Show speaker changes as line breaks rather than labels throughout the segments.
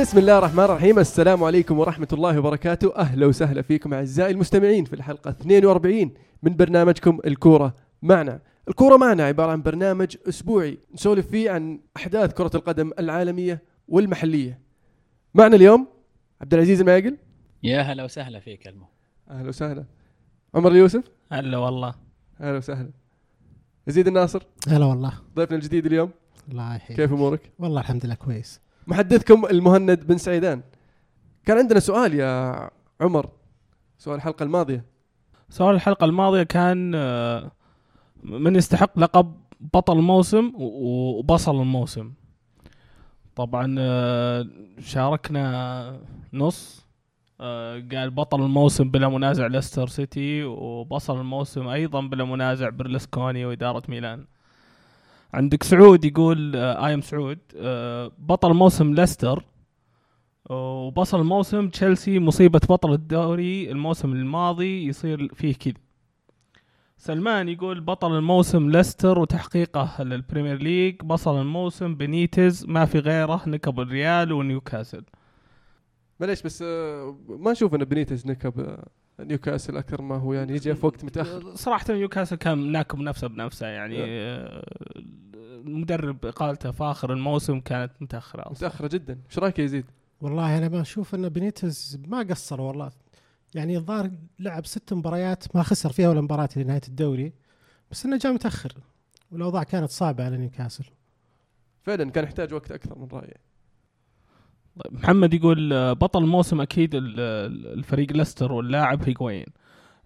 بسم الله الرحمن الرحيم. السلام عليكم ورحمة الله وبركاته. أهلا وسهلا فيكم أعزائي المستمعين في الحلقة 42 من برنامجكم الكورة معنا. الكورة معنا عبارة عن برنامج أسبوعي نسولف فيه عن أحداث كرة القدم العالمية والمحلية. معنا اليوم عبد العزيز المايقل
يا هلا وسهلا فيك المو.
أهلا وسهلا. عمر اليوسف.
هلا والله.
أهلا وسهلا. يزيد الناصر.
هلا والله.
ضيفنا الجديد اليوم.
الله يحييك.
كيف أمورك؟
والله الحمد لله كويس.
محدثكم المهند بن سعيدان. كان عندنا سؤال يا عمر سؤال الحلقة الماضية.
سؤال الحلقة الماضية كان آه، من يستحق لقب بطل الموسم وبصل الموسم. طبعا آه، شاركنا نص آه، قال بطل الموسم بلا منازع ليستر سيتي وبصل الموسم أيضا بلا منازع برلسكوني وإدارة ميلان. عندك سعود يقول I am سعود. آه، بطل موسم ليستر. وبصل الموسم تشيلسي مصيبة بطل الدوري الموسم الماضي يصير فيه كذا. سلمان يقول بطل الموسم ليستر وتحقيقه للبريمير ليج. بصل الموسم بنيتز ما في غيره نكب الريال ونيوكاسل.
معليش بس آه، ما أشوف إن بنيتز نكب آه، نيوكاسل أكثر ما هو يعني يجي في وقت متأخر
صراحة نيوكاسل كان ناكب نفسه بنفسه يعني. آه، المدرب إقالته في آخر الموسم كانت متأخرة أصلاً.
متأخرة جدا إيش رأيك يا يزيد؟
والله أنا ما أشوف إن بنيتز ما قصر والله يعني الظاهر لعب ست مباريات ما خسر فيها ولا مباراة لنهاية الدوري بس إنه جاء متأخر والأوضاع كانت صعبة على نيوكاسل
فعلا كان يحتاج وقت أكثر من رايي
محمد يقول آه، بطل الموسم أكيد ال- ال- الفريق ليستر واللاعب هيغوين.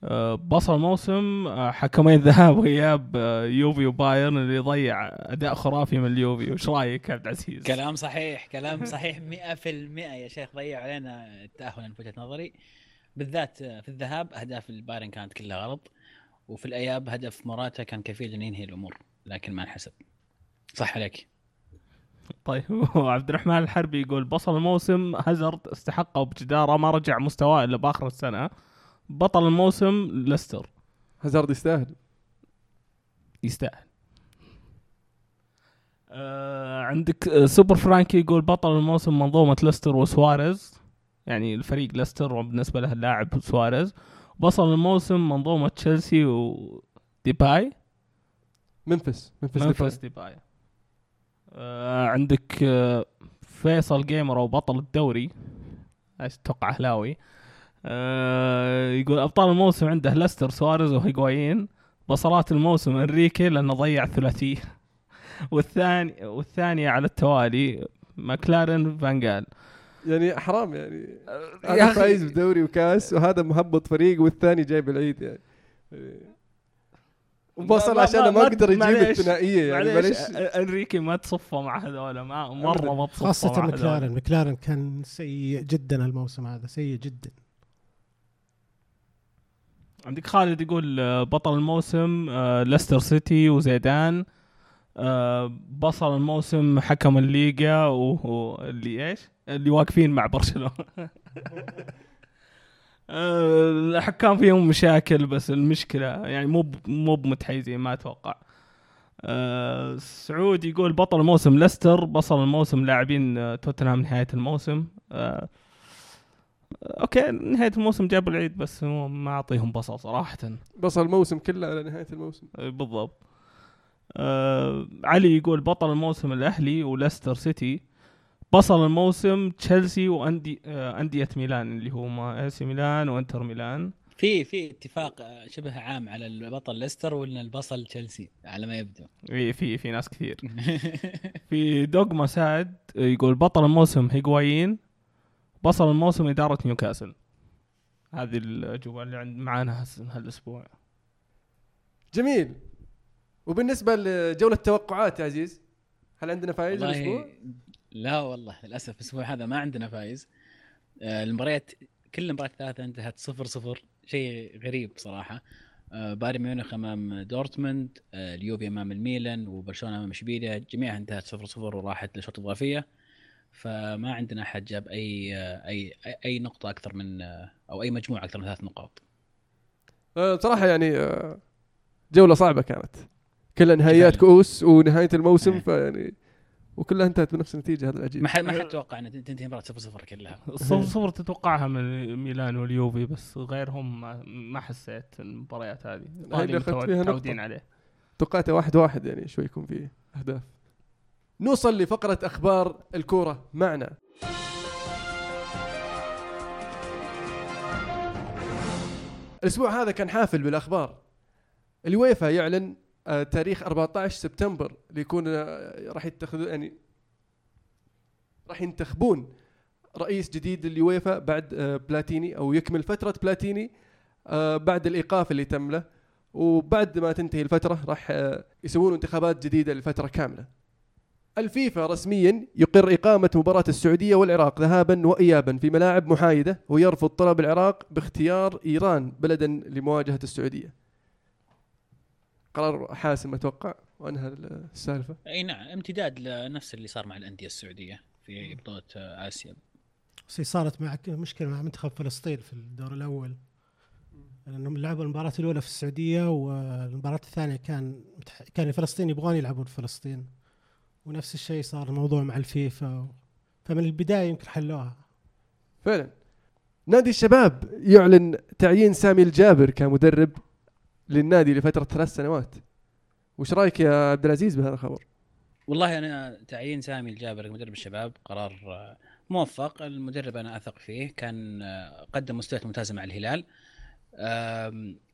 آه، بصل الموسم آه، حكمين ذهاب واياب يوفي وبايرن اللي ضيع أداء خرافي من اليوفي. وش رأيك عبد العزيز؟
كلام صحيح كلام صحيح 100% يا شيخ. ضيع علينا التأهل في وجهة نظري. بالذات في الذهاب أهداف البايرن كانت كلها غلط وفي الأياب هدف موراتا كان كفيل إنه ينهي الأمور لكن ما انحسب. صح عليك.
طيب وعبد الرحمن الحربي يقول بصل الموسم هازارد استحقه بجدارة ما رجع مستواه إلا بآخر السنة. بطل الموسم ليستر.
هازارد يستاهل.
يستاهل. آه عندك آه، سوبر فرانكي يقول بطل الموسم منظومة ليستر وسواريز. يعني الفريق ليستر وبالنسبة له اللاعب سواريز. بطل الموسم منظومة تشيلسي وديباي
منفس منفس
منفس ديباي. آه عندك آه فيصل جيمر أو بطل الدوري. أيش أتوقع أهلاوي؟ آه يقول أبطال الموسم عنده ليستر سواريز وهيغوايين. بصلات الموسم أنريكي لأنه ضيع ثلاثيه والثاني والثانية على التوالي ماكلارن فانجال
يعني حرام يعني. هذا
أخي.
فايز بدوري وكاس وهذا مهبط فريق والثاني جايب العيد يعني وبصل عشان
ما-
ما
ما-
قدر يجيب
معليش.
الثنائية يعني
معليش
معلش
أنريكي ما تصفى مع هذول ما مرة ما مع هذول.
مكلارن. مكلارن كان سيء جدا الموسم هذا سيء جدا.
عندك خالد يقول آه، بطل الموسم آه، ليستر سيتي وزيدان. آه، بصل الموسم حكم الليغا واللي إيش؟ اللي واقفين مع برشلونة. الحكام فيهم مشاكل بس المشكلة يعني مو مو بمتحيزين ما أتوقع. آه، سعود يقول بطل الموسم ليستر بصل الموسم لاعبين آه، توتنهام نهاية الموسم. آه، أوكي نهاية الموسم جابوا العيد بس ما أعطيهم بصل صراحة.
بصل الموسم كله على نهاية الموسم.
بالضبط. آه علي يقول بطل الموسم الأهلي وليستر سيتي. بصل الموسم تشيلسي واندي آه أندية ميلان اللي هما اي سي ميلان وإنتر ميلان.
في في اتفاق آه، شبه عام على البطل ليستر ولا البصل تشيلسي على ما يبدو.
في في في ناس كثير. في دوغما ساد يقول بطل الموسم هيغوايين بصل الموسم إدارة نيوكاسل. هذه الأجوبة اللي عند معانا هالأسبوع.
جميل. وبالنسبة لجولة التوقعات يا عزيز هل عندنا فايز
الأسبوع؟ لا والله للأسف الأسبوع هذا ما عندنا فايز. آه، المباريات كل المباريات الثلاثة انتهت صفر صفر شيء غريب صراحة. آه، بايرن ميونخ أمام دورتموند آه، اليوفي أمام الميلان وبرشلونة أمام اشبيليا جميعها انتهت صفر صفر وراحت لشوط اضافيه فما عندنا أحد جاب أي أي أي, نقطة أكثر من أو أي مجموعة أكثر من ثلاث نقاط.
بصراحه يعني جولة صعبة كانت. كلها نهائيات. كؤوس ونهاية الموسم
إيه.
فيعني وكلها انتهت بنفس النتيجة هذا العجيب.
ما حد ما حد توقع إن تنتهي المباراه 0 0 كلها.
صفر صفر تتوقعها من ميلان واليوفي بس غيرهم ما, ما حسيت المباريات هذه.
فيها
متعودين. عليه.
توقعت واحد واحد يعني شوي يكون فيه أهداف. نوصل لفقرة أخبار الكورة. معنا. الأسبوع هذا كان حافل بالأخبار. اليويفا يعلن تاريخ 14 سبتمبر ليكون آه، راح يتخذوا يعني راح ينتخبون رئيس جديد لليويفا بعد آه، بلاتيني أو يكمل فترة بلاتيني آه، بعد الإيقاف اللي تم له وبعد ما تنتهي الفترة راح آه، يسوون انتخابات جديدة لفترة كاملة. الفيفا رسميا يقر إقامة مباراة السعودية والعراق ذهابا وايابا في ملاعب محايدة ويرفض طلب العراق باختيار إيران بلدا لمواجهة السعودية. قرار حاسم أتوقع وأنهى السالفة.
أي نعم امتداد لنفس اللي صار مع الأندية السعودية في بطولة آسيا.
بس صارت مع مشكلة مع منتخب فلسطين في الدور الأول. لأنهم لعبوا المباراة الأولى في السعودية والمباراة الثانية كان كان فلسطين يبغون يلعبون في فلسطين. ونفس الشيء صار الموضوع مع الفيفا فمن البداية يمكن حلوها.
فعلا. نادي الشباب يعلن تعيين سامي الجابر كمدرب. للنادي لفترة ثلاث سنوات. وش رأيك يا عبد العزيز بهذا الخبر؟
والله أنا تعيين سامي الجابر مدرب الشباب قرار موفق المدرب أنا أثق فيه كان قدم مستويات ممتازة مع الهلال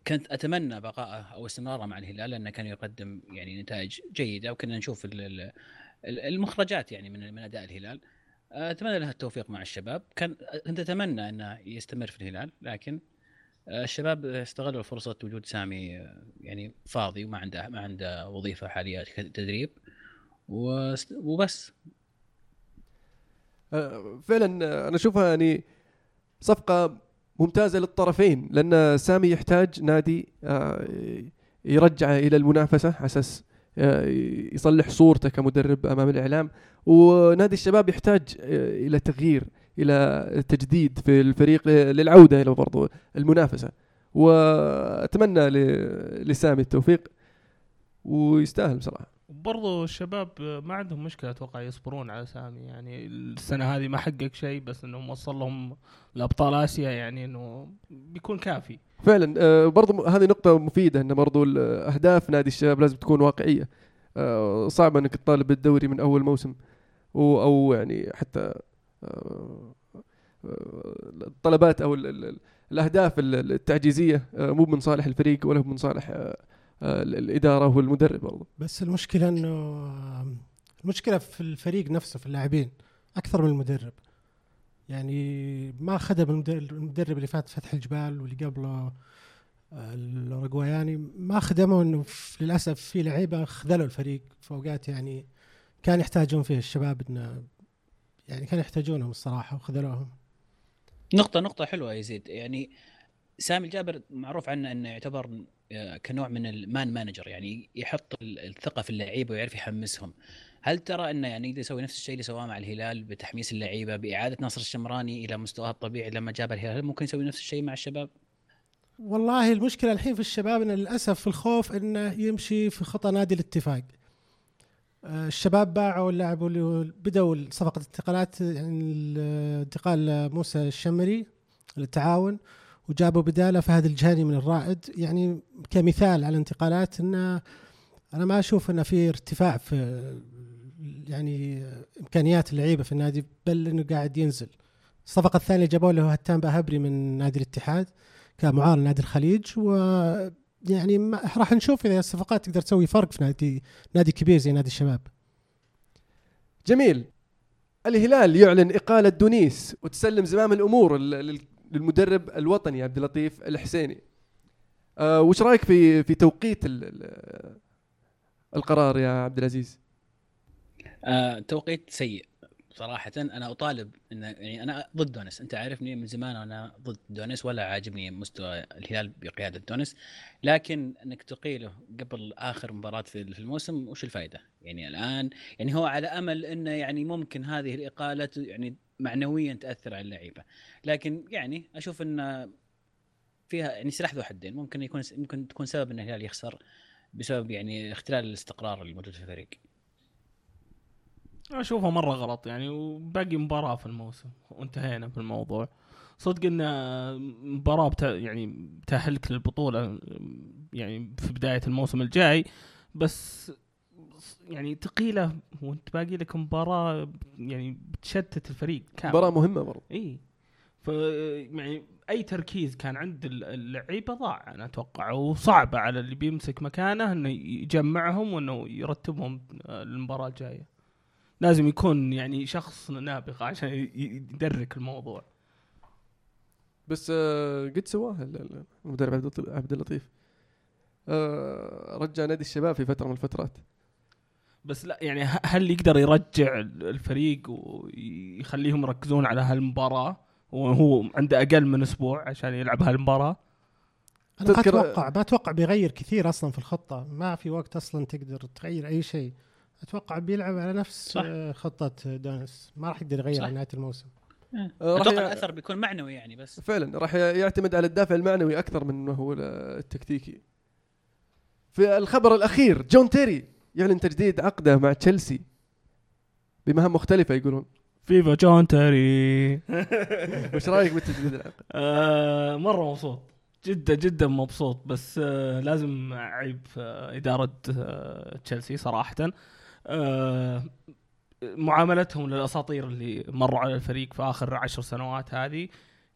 كنت أتمنى بقائه أو استمراره مع الهلال لأنه كان يقدم يعني نتائج جيدة وكنا نشوف ال- ال- ال- المخرجات يعني من من أداء الهلال أتمنى له التوفيق مع الشباب كان كنت أتمنى أنه يستمر في الهلال لكن الشباب استغلوا فرصة وجود سامي يعني فاضي وما عنده ما عنده وظيفة حالية تدريب وبس.
آه، فعلا أنا أشوفها يعني صفقة ممتازة للطرفين لأن سامي يحتاج نادي آه، يرجعه إلى المنافسة على أساس آه، يصلح صورته كمدرب أمام الإعلام. ونادي الشباب يحتاج إلى تغيير. إلى تجديد في الفريق للعودة إلى برضو المنافسة. وأتمنى لسامي التوفيق ويستاهل بصراحة.
وبرضو الشباب ما عندهم مشكلة أتوقع يصبرون على سامي. يعني السنة هذه ما حقق شيء بس إنه وصل لهم لابطال آسيا يعني إنه بيكون كافي.
فعلا آه، برضو م- هذه نقطة مفيدة إن برضو ال- أهداف نادي الشباب لازم تكون واقعية. آه، صعب إنك تطالب بالدوري من أول موسم أو يعني حتى الطلبات أو ال- ال- ال- الأهداف ال- التعجيزية آه، مو من صالح الفريق ولا من صالح آه، آه، ال- الإدارة والمدرب برضو
بس المشكلة إنه المشكلة في الفريق نفسه في اللاعبين أكثر من المدرب. يعني ما خدم المدرب, اللي فات فتح الجبال واللي قبله آه، الاوروغواياني ما خدموا إنه للأسف في لعيبة خذلوا الفريق في اوقات يعني كان يحتاجون فيه الشباب إنه يعني كانوا يحتاجونهم الصراحة وخذلوهم
نقطة نقطة حلوة يا يزيد يعني سامي الجابر معروف عنه إنه يعتبر آه، كنوع من ال man manager يعني يحط ال- الثقة في اللعيبة ويعرف يحمسهم. هل ترى إنه يعني يقدر يسوي نفس الشيء اللي سواه مع الهلال بتحميس اللعيبة بإعادة ناصر الشمراني إلى مستواه الطبيعي لما جاب الهلال هل ممكن يسوي نفس الشيء مع الشباب؟
والله المشكلة الحين في الشباب إن للأسف في الخوف إنه يمشي في خطى نادي الاتفاق الشباب باعوا لعبوا اللي بدأوا صفقة انتقالات يعني ال- انتقال موسى الشمري للتعاون وجابوا بدالة فهد الجهني من الرائد. يعني كمثال على الانتقالات انه أنا ما أشوف انه في ارتفاع في يعني إمكانيات اللعيبة في النادي بل إنه قاعد ينزل. الصفقة الثانية جابوا له هتان بهبري من نادي الاتحاد كمعار نادي الخليج و يعني ما راح نشوف إذا الصفقات تقدر تسوي فرق في نادي نادي كبير زي نادي الشباب.
جميل. الهلال يعلن إقالة دونيس وتسلم زمام لل- للمدرب الوطني عبد اللطيف الحسيني. آه وش رأيك في في توقيت ال- ال- القرار يا عبد العزيز؟
آه، توقيت سيء. صراحة أنا أطالب إن يعني أنا ضد دونس، أنت عارفني من زمان وأنا ضد دونس ولا عاجبني مستوى الهلال بقيادة دونس، لكن إنك تقيله قبل آخر مباراة في الموسم وش الفائدة؟ يعني الآن يعني هو على أمل إنه يعني ممكن هذه الإقالة ت- يعني معنويا تأثر على اللعيبة، لكن يعني أشوف إن فيها يعني سلاح ذو حدين، ممكن يكون ممكن تكون سبب إن الهلال يخسر بسبب يعني اختلال الاستقرار الموجود في الفريق.
أشوفها مرة غلط يعني وباقي مباراة في الموسم وانتهينا بالموضوع. صدق إن مباراة بتا يعني بتاهلك للبطولة يعني في بداية الموسم الجاي بس يعني ثقيلة وانت باقي لك مباراة يعني بتشتت الفريق كامل.
مباراة مهمة برضه
إي. ف يعني أي تركيز كان عند اللعيبة ضاع. أنا أتوقع وصعبة على اللي بيمسك مكانه إنه يجمعهم وإنه يرتبهم للمباراه الجاية. لازم يكون يعني شخص نابغه عشان يدرك الموضوع.
بس آه، قد سواها ال- ال- المدرب عبد اللطيف- عبد اللطيف. آه، رجع نادي الشباب في فترة من الفترات.
بس لا يعني هل يقدر يرجع الفريق ويخليهم يركزون على هالمباراة؟ وهو عنده أقل من أسبوع عشان يلعب هالمباراة؟
أنا ما أتوقع ما أتوقع بيغير كثير أصلا في الخطة. ما في وقت أصلا تقدر تغير أي شيء. أتوقع بيلعب على نفس
صح.
آه، خطة دونس. ما راح يقدر يغير
صح.
على نهاية الموسم.
آه، راح
أتوقع
ي-
الأثر بيكون معنوي يعني بس.
فعلا راح يعتمد على الدافع المعنوي أكثر من إنه هو التكتيكي. في الخبر الأخير جون تيري يعلن تجديد عقده مع تشيلسي بمهام مختلفة يقولون.
فيفا جون تيري.
وش رأيك بالتجديد العقد؟
آه مرة مبسوط. جدا جدا مبسوط. بس آه لازم أعيب آه إدارة آه تشيلسي صراحة. آه معاملتهم للأساطير اللي مروا على الفريق في آخر عشر سنوات هذه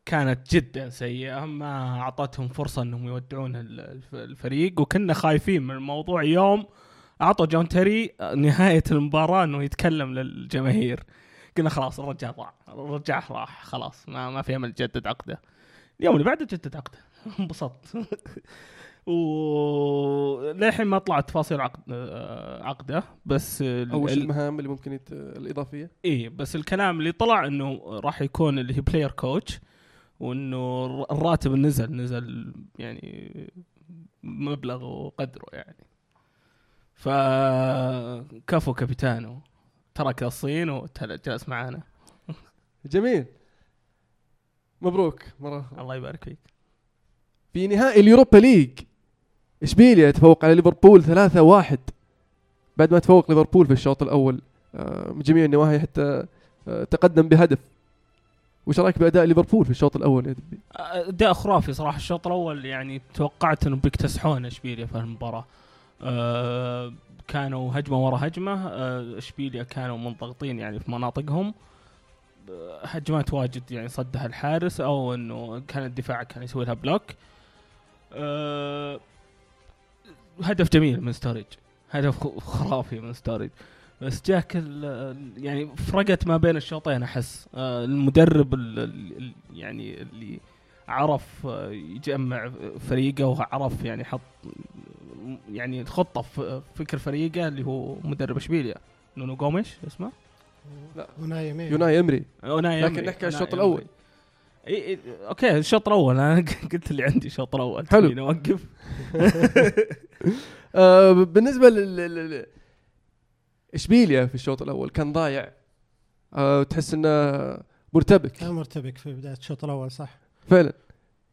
كانت جدا سيئة. ما أعطتهم فرصة إنهم يودعون ال- الف- الفريق. وكنا خايفين من الموضوع يوم أعطوا جون تيري نهاية المباراة إنه يتكلم للجماهير. قلنا خلاص الرجال ضاع. الرجال راح. خلاص ما ما في أمل يجدد عقده. اليوم اللي بعده جدد عقده. انبسطت. وللحين ما طلعت تفاصيل عقد آه، عقده بس ال-
أو وش
ال-
المهام اللي ممكن يت... الإضافية؟
إيه بس الكلام اللي طلع إنه راح يكون اللي هي player coach وإنه الر- الراتب نزل نزل يعني مبلغ وقدره يعني. فكفو كابيتانو ترك الصين وجلس معانا.
جميل. مبروك. مرة.
الله يبارك فيك.
في نهائي اليوروبا ليج. إشبيليا يتفوق على ليفربول 3-1 بعد ما تفوق ليفربول في الشوط الأول آه، من جميع النواحي حتى آه، تقدم بهدف. وش رأيك بأداء ليفربول في الشوط الأول يا دبي؟
أداء خرافي صراحة. الشوط الأول يعني توقعت انه بيكتسحون إشبيليا في المباراة. أه كانوا هجمة ورا هجمة. أه إشبيليا كانوا منضغطين يعني في مناطقهم. آه، هجمات واجد يعني صدها الحارس أو إنه كان الدفاع كان يسوي لها block. أه هدف جميل من ستوريج هدف خ- خرافي من ستوريج بس جاك ال- يعني فرقت ما بين الشوطين أحس. آه، المدرب ال- ال- ال- يعني اللي عرف آه، يجمع فريقه وعرف يعني حط يعني خطة في فكر فريقه اللي هو مدرب إشبيليا. نونو جوميش اسمه؟
لا. أوناي إيمري
أوناي
إيمري
لكن.
نحكي عن الشوط الأول.
إي إي okay الشوط الأول. أنا قلت اللي عندي الشوط الأول.
حلو.
أوقف.
آه بالنسبة لل اشبيليا في الشوط الأول؟ كان ضايع. آه تحس إنه مرتبك.
كان مرتبك في بداية الشوط الأول صح؟
فعلا.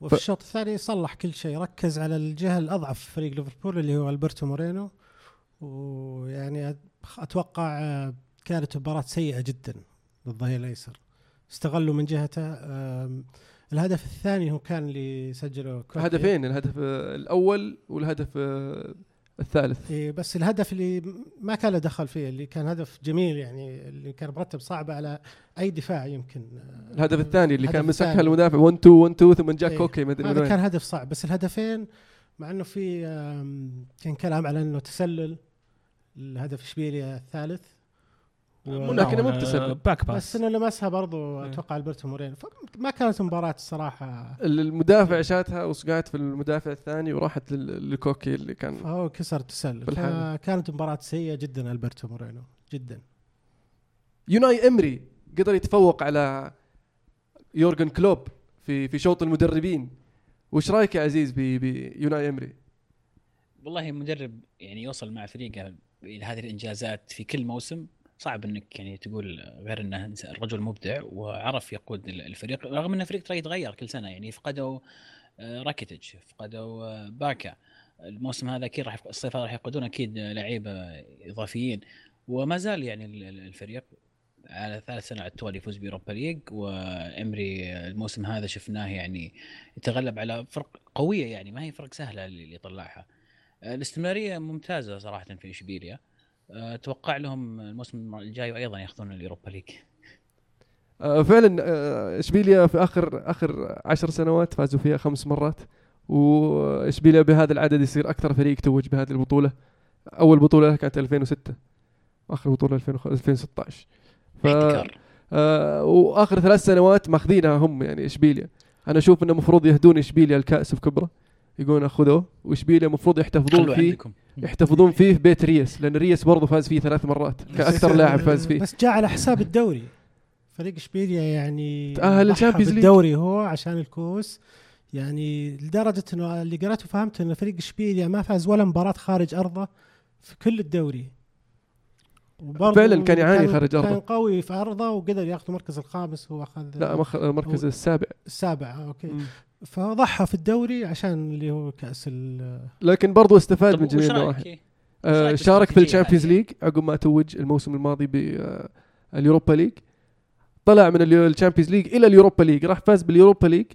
وفي
ف-
الشوط الثاني صلح كل شيء. ركز على الجهة الأضعف في فريق ليفربول اللي هو ألبرتو مورينو. ويعني أتوقع آه، كانت مباراة سيئة جدا للظهير الأيسر. استغلوا من جهته الهدف الثاني هو كان اللي سجله كوكي.
هدفين الهدف الأول والهدف آه، الثالث
إيه بس الهدف اللي ما كان له دخل فيه اللي كان هدف جميل يعني اللي كان مرتب صعب على أي دفاع يمكن آه،
الهدف الثاني اللي كان مسكها. المدافع 1 2 1 2 ثم جاك
إيه.
كوكي ما أدري
هذا كان هدف صعب بس الهدفين مع إنه في كان كلام على إنه تسلل الهدف إشبيليا الثالث و-
لكن مو.
back pass
بس إنه لمسها برضو
إيه.
أتوقع ألبرتو مورينو فما كانت مباراة الصراحة.
المدافع شاتها وصقعت في المدافع الثاني وراحت لل- لكوكي اللي كان
فهو كسر التسلل
بالحالة.
فكانت مباراة سيئة جدا ألبرتو مورينو جدا.
يوناي إمري قدر يتفوق على يورجن كلوب في في شوط المدربين. وش رأيك يا عزيز ب- بيوناي إمري؟
والله مدرب يعني يوصل مع فريقه إلى هذه الإنجازات في كل موسم. صعب إنك يعني تقول غير إنه الرجل مبدع وعرف يقود الفريق رغم إن الفريق ترى يتغير كل سنة يعني فقدوا آه، راكيتيتش فقدوا آه، باكا الموسم هذا أكيد راح الصيف هذا راح يفقدون أكيد لعيبة إضافيين. وما زال يعني ال- ال- الفريق على ثالث سنة على التوالي يفوز بيوروبا ليج. وإمري الموسم هذا شفناه يعني يتغلب على فرق قوية يعني ما هي فرق سهلة اللي اللي يطلعها الاستمرارية ممتازة صراحة في إشبيليا. أتوقع لهم الموسم الجاي أيضا ياخذون اليوروبا ليج.
آه، فعلا آه، إشبيليا في آخر آخر عشر سنوات فازوا فيها خمس مرات وإشبيليا بهذا العدد يصير أكثر فريق توج بهذه البطولة. أول بطولة له كانت 2006 وآخر بطولة 2000 2016 ف آه وآخر ثلاث سنوات ماخذينها هم يعني إشبيليا. أنا أشوف إنه المفروض يهدون إشبيليا الكاس بكبرة. يقولون خذوه واشبيليا المفروض يحتفظون فيه؟
عندكم.
يحتفظون فيه في بيت ريس لأن ريس برضه فاز فيه ثلاث مرات كأكثر لاعب فاز فيه.
بس جاء على حساب الدوري. فريق إشبيليا يعني
تأهل
ضحى
للشامبيونز ليج.
بالدوري هو عشان الكوس يعني لدرجة إنه اللي قرأته وفهمت انه فريق إشبيليا ما فاز ولا مباراة خارج أرضه في كل الدوري.
فعلاً كان يعاني خارج أرضه.
كان قوي في أرضه وقدر ياخذ المركز الخامس هو أخذ
لا مخ- المركز السابع.
السابع okay. فهو ضحى في الدوري عشان اللي هو كأس ال-
لكن برضو استفاد من جميع النواحي؟ آه شارك في
بالاستراتيجية
الشامبيونز؟ ليج عقب ما توج الموسم الماضي باليوروبا ليج. طلع من الشامبيونز ليج إلى اليوروبا ليج راح فاز باليوروبا ليج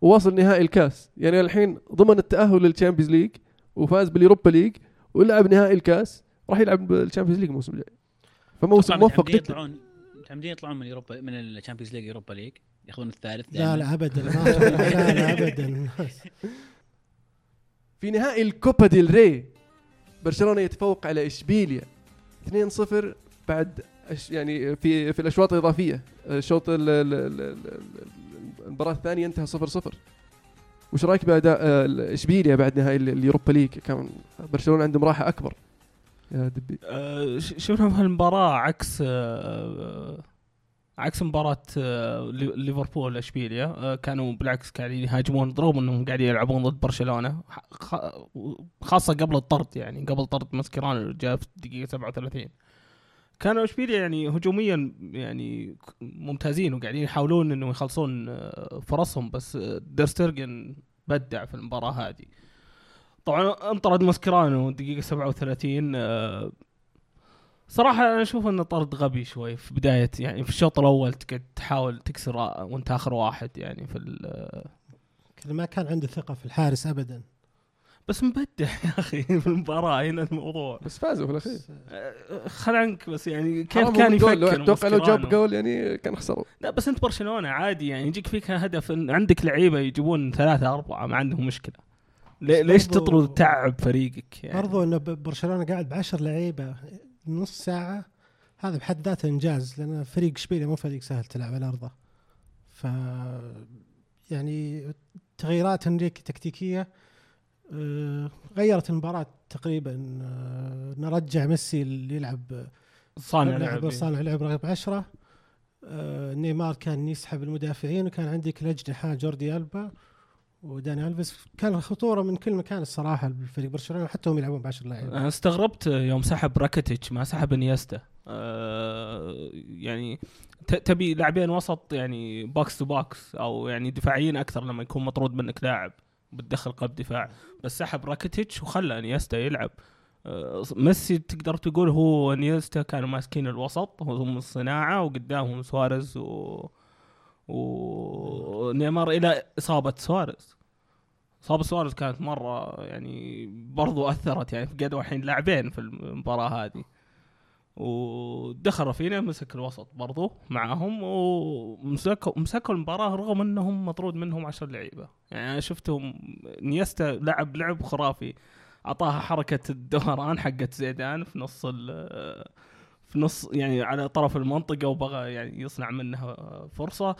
ووصل نهائي الكاس. يعني الحين ضمن التأهل للشامبيونز ليج وفاز باليوروبا ليج ولعب نهائي الكاس راح يلعب بالشامبيونز ليج الموسم الجاي. فموسم موفق
متعمدين
جدا.
يطلعون متعمدين يطلعون من يوروبا من الشامبيونز ليج يوروبا ليج. ياخذون الثالث
لا
دائماً.
لا ابدا ما لا لا ابدا
في نهائي الكوبا ديل ري. برشلونة يتفوق على إشبيليا. 2-0 بعد يعني في في الأشواط الإضافية. الشوط ال- ال- ال- ال- المباراة الثانية انتهى 0-0 وش رأيك بأداء إشبيليا بعد نهائي ال- اليوروبا ليج؟ كان برشلونة عندهم راحة أكبر. يا دبي.
ش- شفنا في المباراة عكس آه، عكس مباراة آه، لي- ليفربول إشبيليا آه، كانوا بالعكس قاعدين يهاجمون رغم إنهم قاعدين يلعبون ضد برشلونة. خ- خاصة قبل الطرد يعني قبل طرد ماسكيرانو جاء في الدقيقة 37 كانوا إشبيليا يعني هجوميا يعني ممتازين وقاعدين يحاولون انه يخلصون آه، فرصهم بس تير شتيجن بدع في المباراة هذه. طبعا انطرد ماسكيرانو الدقيقة 37 آه، صراحة أنا أشوف أنه طرد غبي شوي في بداية يعني في الشوط الأول تقعد تحاول تكسر وأنت آخر واحد يعني في
ما كان عنده ثقة في الحارس ابدا.
بس مبدع يا أخي في المباراة هنا الموضوع.
بس فازوا في الأخير.
آه، خل عنك بس يعني كيف كان يفكر
أتوقع لو جاب. جول يعني كان خسروا.
لا بس أنت برشلونة عادي يعني يجيك فيك هدف عندك لعيبة يجيبون ثلاثة أربعة ما عندهم مشكلة. لي- ليش تطرد تعب فريقك يعني؟
برضو إنه ب- برشلونة قاعد بعشر لعيبة. نص ساعة هذا بحد ذاته إنجاز لأن فريق إشبيليا مو فريق سهل تلعب على أرضه. ف يعني تغييرات إنريكي تكتيكية آه، غيرت المباراة تقريبا آه، نرجع ميسي اللي يلعب
صانع
لعب
لعب
صانع لعب رقم 10 آه، نيمار كان يسحب المدافعين وكان عندك الأجنحة جوردي ألبا. وداني ألفيس. كان خطورة من كل مكان الصراحة الفريق برشلونة حتى هم يلعبون ب 10 لاعبين
أنا استغربت يوم سحب راكيتيتش ما سحب إنيستا. أه يعني تبي لاعبين وسط يعني box to box أو يعني دفاعيين أكثر لما يكون مطرود منك لاعب بتدخل قلب دفاع. بس سحب راكيتيتش وخلى إنيستا يلعب. أه ميسي تقدر تقول هو إنيستا كانوا ماسكين الوسط هم الصناعه وقدامهم سواريز و ونيمار إلى إصابة سواريز. إصابة سواريز كانت مرة يعني برضو أثرت يعني فقدوا الحين لاعبين في المباراة هذه. ودخل رافينيا مسك الوسط برضو معاهم ومسكوا مسكوا المباراة رغم إنهم مطرود منهم عشر لعيبة. يعني أنا شفتهم نيستا لعب لعب خرافي. أعطاها حركة الدوران حقت زيدان في نص ال- في نص يعني على طرف المنطقة وبغى يعني يصنع منها فرصة.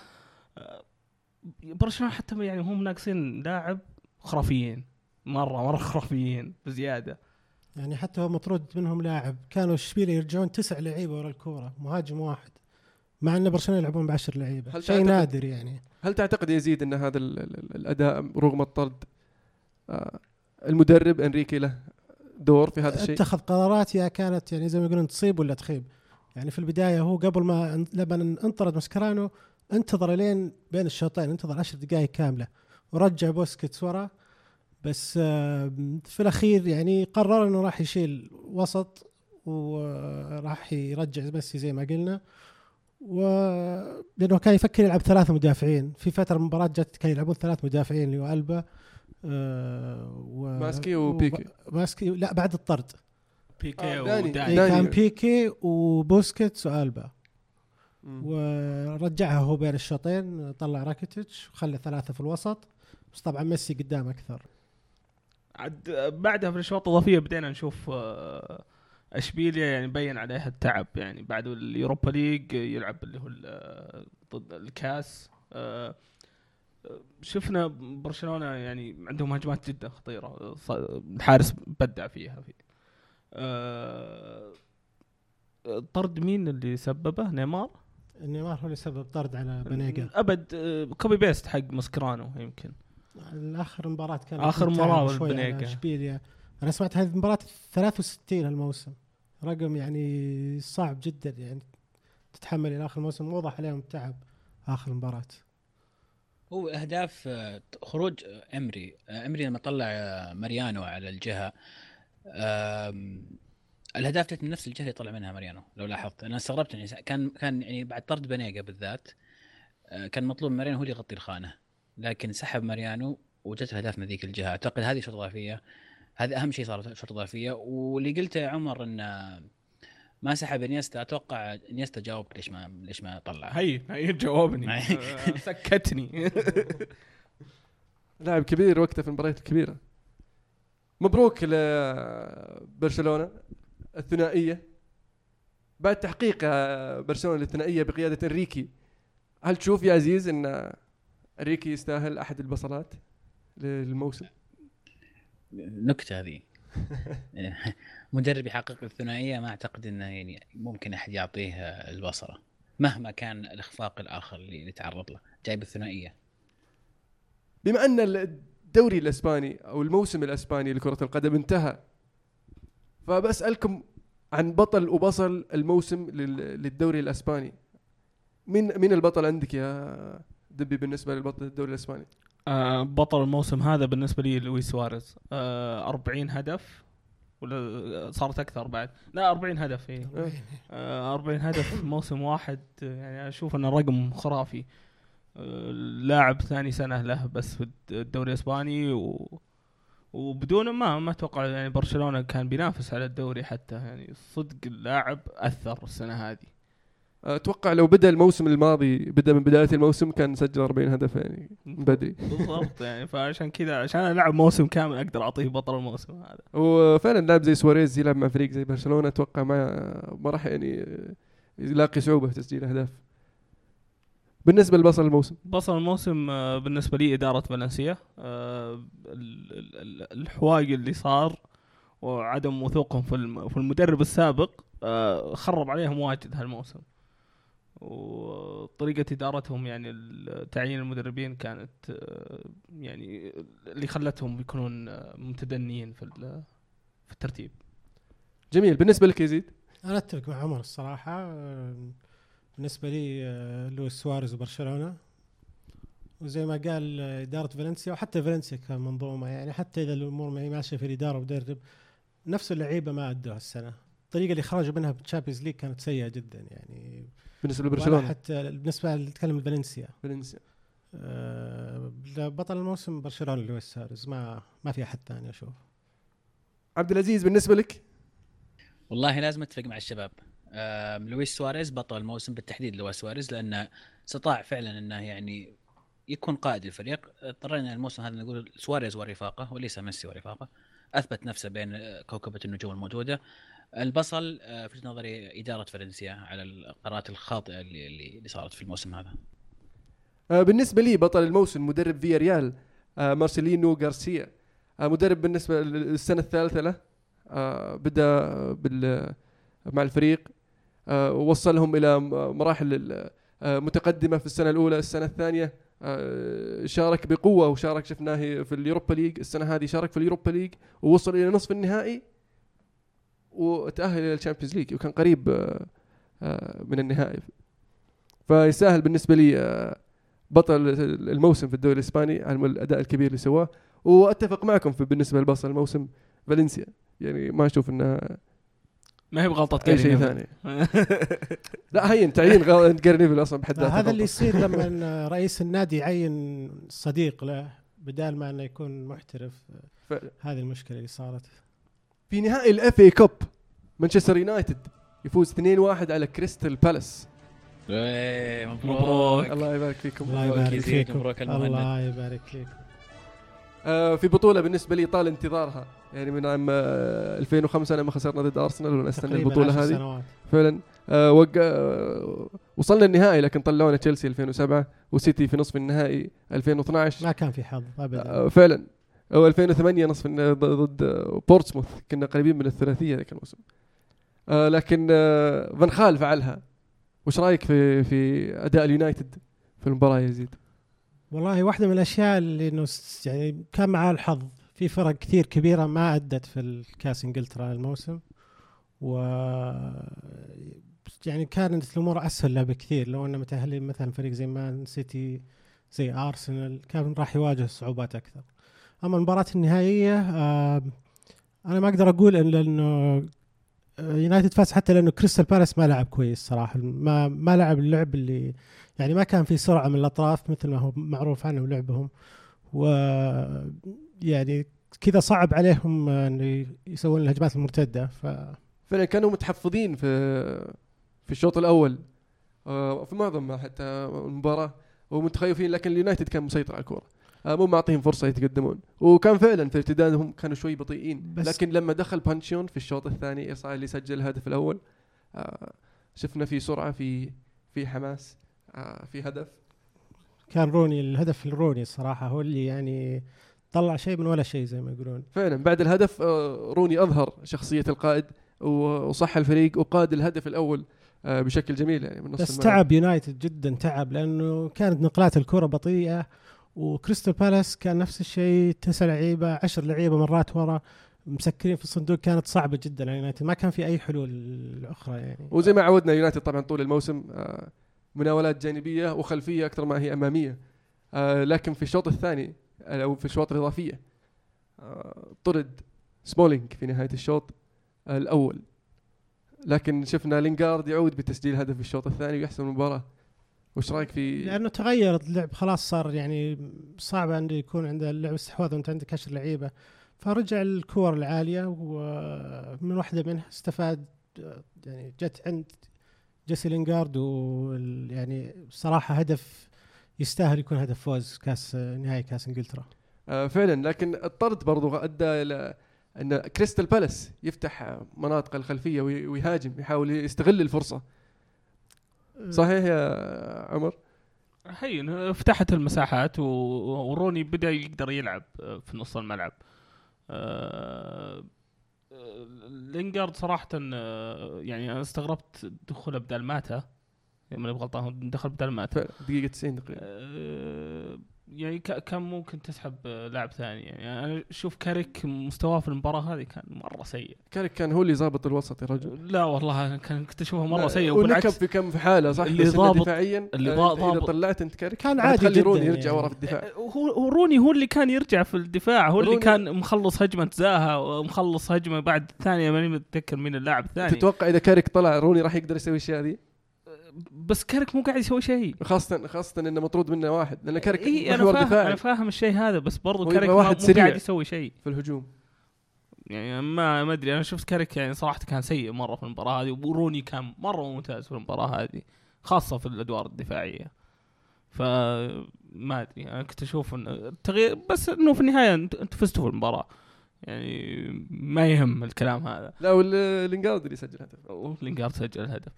برشلونة حتى يعني هم ناقصين لاعب خرافيين مرة مرة خرافيين بزيادة.
يعني حتى هو مطرود منهم لاعب كانوا اشبيليا يرجعون تسع لعيبة ورا الكورة مهاجم واحد مع إن برشلونة يلعبون ب 10 لعيبة.
هل
شيء
تعتقد-
نادر يعني.
هل تعتقد يزيد إن هذا ال- ال- الأداء رغم الطرد آه، المدرب إنريكي له دور في هذا الشيء؟
اتخذ قرارات يا كانت يعني زي ما يقولون تصيب ولا تخيب. يعني في البداية هو قبل ما لما انطرد مسكرانو انتظر لين بين الشوطين انتظر 10 دقائق كاملة. ورجع بوسكيتس ورا بس آه، في الأخير يعني قرر إنه راح يشيل وسط وراح يرجع ميسي زي ما قلنا. و لأنه كان يفكر يلعب ثلاثة مدافعين. في فترة المباراة جت كان يلعبون ثلاث مدافعين اللي هو ألبا و...
ماسكي وبيكيه.
وب- ماسكي لا بعد الطرد
بيكيه
آه، داني.
وداني
داني.
كان بيكيه وبوسكيتس
وألبا.
ورجعها هو بين الشوطين طلع راكيتيتش وخلى ثلاثة في الوسط بس طبعا ميسي قدام أكثر
عاد بعدها في الأشواط الإضافية بدينا نشوف آه، إشبيليا يعني بين عليها التعب يعني بعد اليوروبا league يلعب اللي هو ال- ضد الكاس آه، شفنا برشلونة يعني عندهم هجمات جدا خطيرة الحارس بدع فيها في. آه، طرد مين اللي سببه؟ نيمار؟
نيمار هو اللي سبب طرد على بنيجا.
أبد آه، كوبي بيست حق مسكرانو يمكن.
الآخر مباراة كان
آخر
تعب
مباراة
شوي على
بالبنيقة.
إشبيليا. أنا سمعت هذه المباراة 63 الموسم رقم يعني صعب جدا يعني تتحمل إلى آخر الموسم واضح عليهم التعب. آخر مباراة.
هو أهداف آه، خروج آه، أمري. آه، أمري لما طلع ماريانو على الجهة الأهداف جت من نفس الجهة اللي طلع منها ماريانو لو لاحظت. أنا استغربت يعني كان كان يعني بعد طرد بنيجا بالذات كان مطلوب ماريانو هو اللي يغطي الخانة. لكن سحب ماريانو وجت الاهداف من ذيك الجهة. أعتقد هذه شوط إضافية هذا أهم شيء صارت شوط إضافية. واللي قلته يا عمر إن آه، ما سحب إنيستا أتوقع إنيستا جاوب ليش ما ليش ما طلع.
هي هي جاوبني. آه، سكتني.
لاعب كبير وقته في المباريات الكبيرة. مبروك لبرشلونة الثنائية. بعد تحقيق برشلونة للثنائية بقيادة إنريكي هل تشوف يا عزيز إن إنريكي يستاهل أحد البصلات للموسم؟
نكتة هذه. مدرب يحقق الثنائية ما أعتقد إنه يعني ممكن أحد يعطيه البصرة مهما كان الإخفاق الآخر اللي تعرض له جايب الثنائية
بما أن الدوري الإسباني أو الموسم الإسباني لكرة القدم انتهى فبسألكم عن بطل وبصل الموسم لل- للدوري الإسباني مين مين البطل عندك يا دبي بالنسبة للبطل الدوري الإسباني؟
آه، بطل الموسم هذا بالنسبة لي لويس سواريز. آه، 40 هدف ولا صارت أكثر بعد؟ لا 40 هدف اي آه، 40 هدف في موسم واحد يعني أشوف إنه رقم خرافي. آه، لاعب ثاني سنة له بس في الدوري الإسباني و وبدونه ما ما أتوقع يعني برشلونة كان بينافس على الدوري حتى. يعني صدق اللاعب أثر السنة هذه.
أتوقع لو بدأ الموسم الماضي بدأ من بداية الموسم كان سجل 40 هدف يعني من بدري.
بالضبط يعني فعشان كذا عشان ألعب موسم كامل أقدر أعطيه بطل الموسم هذا.
وفعلا لاعب زي سواريز يلعب مع فريق زي برشلونة أتوقع ما ما راح يعني يلاقي صعوبة في تسجيل أهداف. بالنسبة لبصل الموسم.
بصل الموسم آه، بالنسبة لي إدارة فالنسيا آه، ال- ال- ال- الحواق اللي صار وعدم وثوقهم في المدرب السابق آه، خرب عليهم واجد هالموسم. وطريقة إدارتهم يعني تعيين المدربين كانت آه، يعني اللي خلتهم يكونون آه، متدنيين في ال- في الترتيب.
جميل. بالنسبة لك يزيد
أنا اتفق مع عمر الصراحة. آه، بالنسبة لي لويس سواريز وبرشلونة. وزي ما قال إدارة فالنسيا وحتى فالنسيا كمنظومة يعني حتى إذا الأمور ما هي ماشية في الإدارة ومدرب نفس اللعيبة ما أدوها السنة. الطريقة اللي خرجوا منها بال Champions League كانت سيئة جدا يعني بالنسبة
لبرشلونة؟
حتى بالنسبة نتكلم فالنسيا.
فالنسيا.
آه، بطل الموسم برشلونة لويس سواريز ما ما في أحد ثاني أشوف.
عبد العزيز بالنسبة لك؟
والله لازم أتفق مع الشباب. آم، لويس سواريز بطل الموسم بالتحديد لويس سواريز لأنه استطاع فعلا أنه يعني يكون قائد الفريق. اضطرينا الموسم هذا نقول سواريز ورفاقه وليس ميسي ورفاقه أثبت نفسه بين آه، كوكبة النجوم الموجودة. البصل آه، في نظري إدارة فالنسيا على القرارات الخاطئة اللي اللي صارت في الموسم هذا.
آه، بالنسبة لي بطل الموسم مدرب فياريال آه، مارسيلينو غارسيا. مدرب بالنسبة للسنة الثالثة له. بدأ بال مع الفريق. ووصلهم إلى مراحل متقدمة في السنة الأولى السنة الثانية. شارك بقوة وشارك شفناه في اليوروبا league. السنة هذه شارك في اليوروبا league ووصل إلى نصف النهائي. وتأهل إلى ال Champions League وكان قريب آه، آه، من النهائي فيستاهل بالنسبة لي آه، بطل الموسم في الدوري الإسباني على الأداء الكبير اللي سواه وأتفق معكم في بالنسبة لبطل الموسم فالنسيا يعني ما أشوف انه
ما هي
بغلطة
أي
شيء. ثاني لا هين تعيين غ- جاري نيفل أصلا بحد ذاته
هذا اللي. يصير لما رئيس النادي يعين صديق له بدال ما إنه يكون محترف
فعلا.
هذه المشكلة اللي صارت
في نهائي ال FA Cup مانشستر يونايتد يفوز 2-1 على كريستال بالاس
إيه،
مبروك.
الله يبارك فيكم.
الله يبارك فيكم.
مبروك المهند.
الله يبارك فيك
آه في بطولة بالنسبة لي طال انتظارها. يعني من عام آه 2005 لما خسرنا ضد ارسنال ونستنى البطولة
عشر
هذه.
سنوات.
فعلا آه وق... آه وصلنا النهائي لكن طلعونا تشيلسي 2007 وسيتي في نصف النهائي 2012
ما كان في حظ ابدا.
آه فعلا. أو 2008 نصف ضد بورتسموث كنا قريبين من الثلاثية ذاك الموسم. آه لكن آه فان خال فعلها. وش رأيك في في أداء اليونايتد في المباراة يزيد؟
والله واحدة من الأشياء اللي إنه يعني كان معاه الحظ. في فرق كثير كبيرة ما أدت في الكاس إنجلترا الموسم. و يعني كانت الأمور أسهل له بكثير. لو إنه متأهلين مثلا فريق زي مان سيتي زي أرسنال كان راح يواجه صعوبات أكثر. أما المباراة النهائية آه أنا ما أقدر أقول إن لأنه آه، يونايتد فاز حتى لأنه كريستال بالاس ما لعب كويس صراحة. ما ما لعب اللعب اللي يعني ما كان في سرعة من الأطراف مثل ما هو معروف عنهم لعبهم و يعني كذا صعب عليهم آه، انه يسوون الهجمات المرتدة. ف
فعلا كانوا متحفظين في في الشوط الأول في معظم حتى المباراة ومتخيفين لكن اليونايتد كان مسيطر على الكورة. مو معطيهم فرصة يتقدمون. وكان فعلا في ارتدادهم كانوا شوي بطيئين.
بس-
لكن لما دخل بانشيون في الشوط الثاني إيصاي اللي سجل الهدف الأول آه، شفنا في سرعة في في حماس آه، في هدف.
كان روني الهدف الروني الصراحة هو اللي يعني طلع شيء من ولا شيء زي ما يقولون.
فعلا بعد الهدف آه، روني أظهر شخصية القائد وصح الفريق وقاد الهدف الأول آه، بشكل جميل يعني من نص
بس
الملعب.
تعب يونايتد جدا تعب لأنه كانت نقلات الكرة بطيئة. وكريستال بالاس كان نفس الشيء تسع لعيبة عشر لعيبة مرات ورا مسكرين في الصندوق كانت صعبة جدا على يونايتد. ما كان في أي حلول أخرى يعني.
وزي ما عودنا يونايتد طبعا طول الموسم آه، مناولات جانبية وخلفية أكثر ما هي أمامية آه، لكن في الشوط الثاني آه، أو في الشوط الإضافية طرد سمولينج في نهاية الشوط الأول. لكن شفنا لينغارد يعود بتسجيل هدف في الشوط الثاني ويحسم المباراة. وش رأيك في
لأنه تغير اللعب خلاص صار يعني صعب انه يكون عند اللعب استحواذ وانت عندك عشر لعيبه فرجع الكور العالية ومن واحدة منها استفاد يعني جت عند جيسي لينغارد ويعني صراحة هدف يستاهل يكون هدف فوز كاس نهائي كاس إنجلترا.
آه، فعلا لكن الطرد برضو أدى إلى أن كريستال بالاس يفتح مناطق الخلفية وي- ويهاجم يحاول يستغل الفرصة. صحيح يا عمر؟
هي فتحت المساحات وروني بدأ يقدر يلعب آه، في نص الملعب. آه، آه، لينجارد صراحة يعني أنا استغربت دخوله بدال ماتا. يعني ماني بغلطان دخل بدال ماتا.
دقيقة 90 تقريبا
يعني كان ممكن تسحب آه، لاعب ثاني يعني. أنا أشوف كاريك مستواه في المباراة هذه كان مرة سيء.
كاريك كان هو اللي ظابط الوسط يا رجل.
لا والله كان كنت أشوفه
لا،
سيء.
ونكب
وبالعكس
في كم في حالة صح؟
اللي ضابط-
دفاعيا.
اللي
آه،
ضا-
أنت إذا
ضابط-
طلعت أنت كاريك
كان عادي جدا
روني يرجع
يعني.
ورا في الدفاع.
هو هو روني هو اللي كان يرجع في الدفاع. هو اللي كان مخلص هجمة زاها ومخلص هجمة بعد الثانية ماني متذكر مين اللاعب الثاني.
تتوقع إذا كاريك طلع روني راح يقدر يسوي الاشياء ذي
بس كارك مو قاعد يسوي شيء.
خاصة خاصة إنه مطرود منه واحد لأن كارك
إيه أنا
محور
فاهم
دفاعي.
أنا فاهم الشيء هذا بس برضو كارك
واحد
مو. قاعد يسوي شيء.
في الهجوم.
يعني ما ما أدري أنا شفت كارك يعني صراحة كان سيء مرة في المباراة هذه وروني كان مرة ممتاز في المباراة هذه خاصة في الأدوار الدفاعية. فما أدري أنا كنت أشوف إن التغيير بس إنه في النهاية أنت فزتوا في المباراة. يعني ما يهم الكلام هذا.
لا واللينجارد اللي سجل هدف.
لينجارد سجل الهدف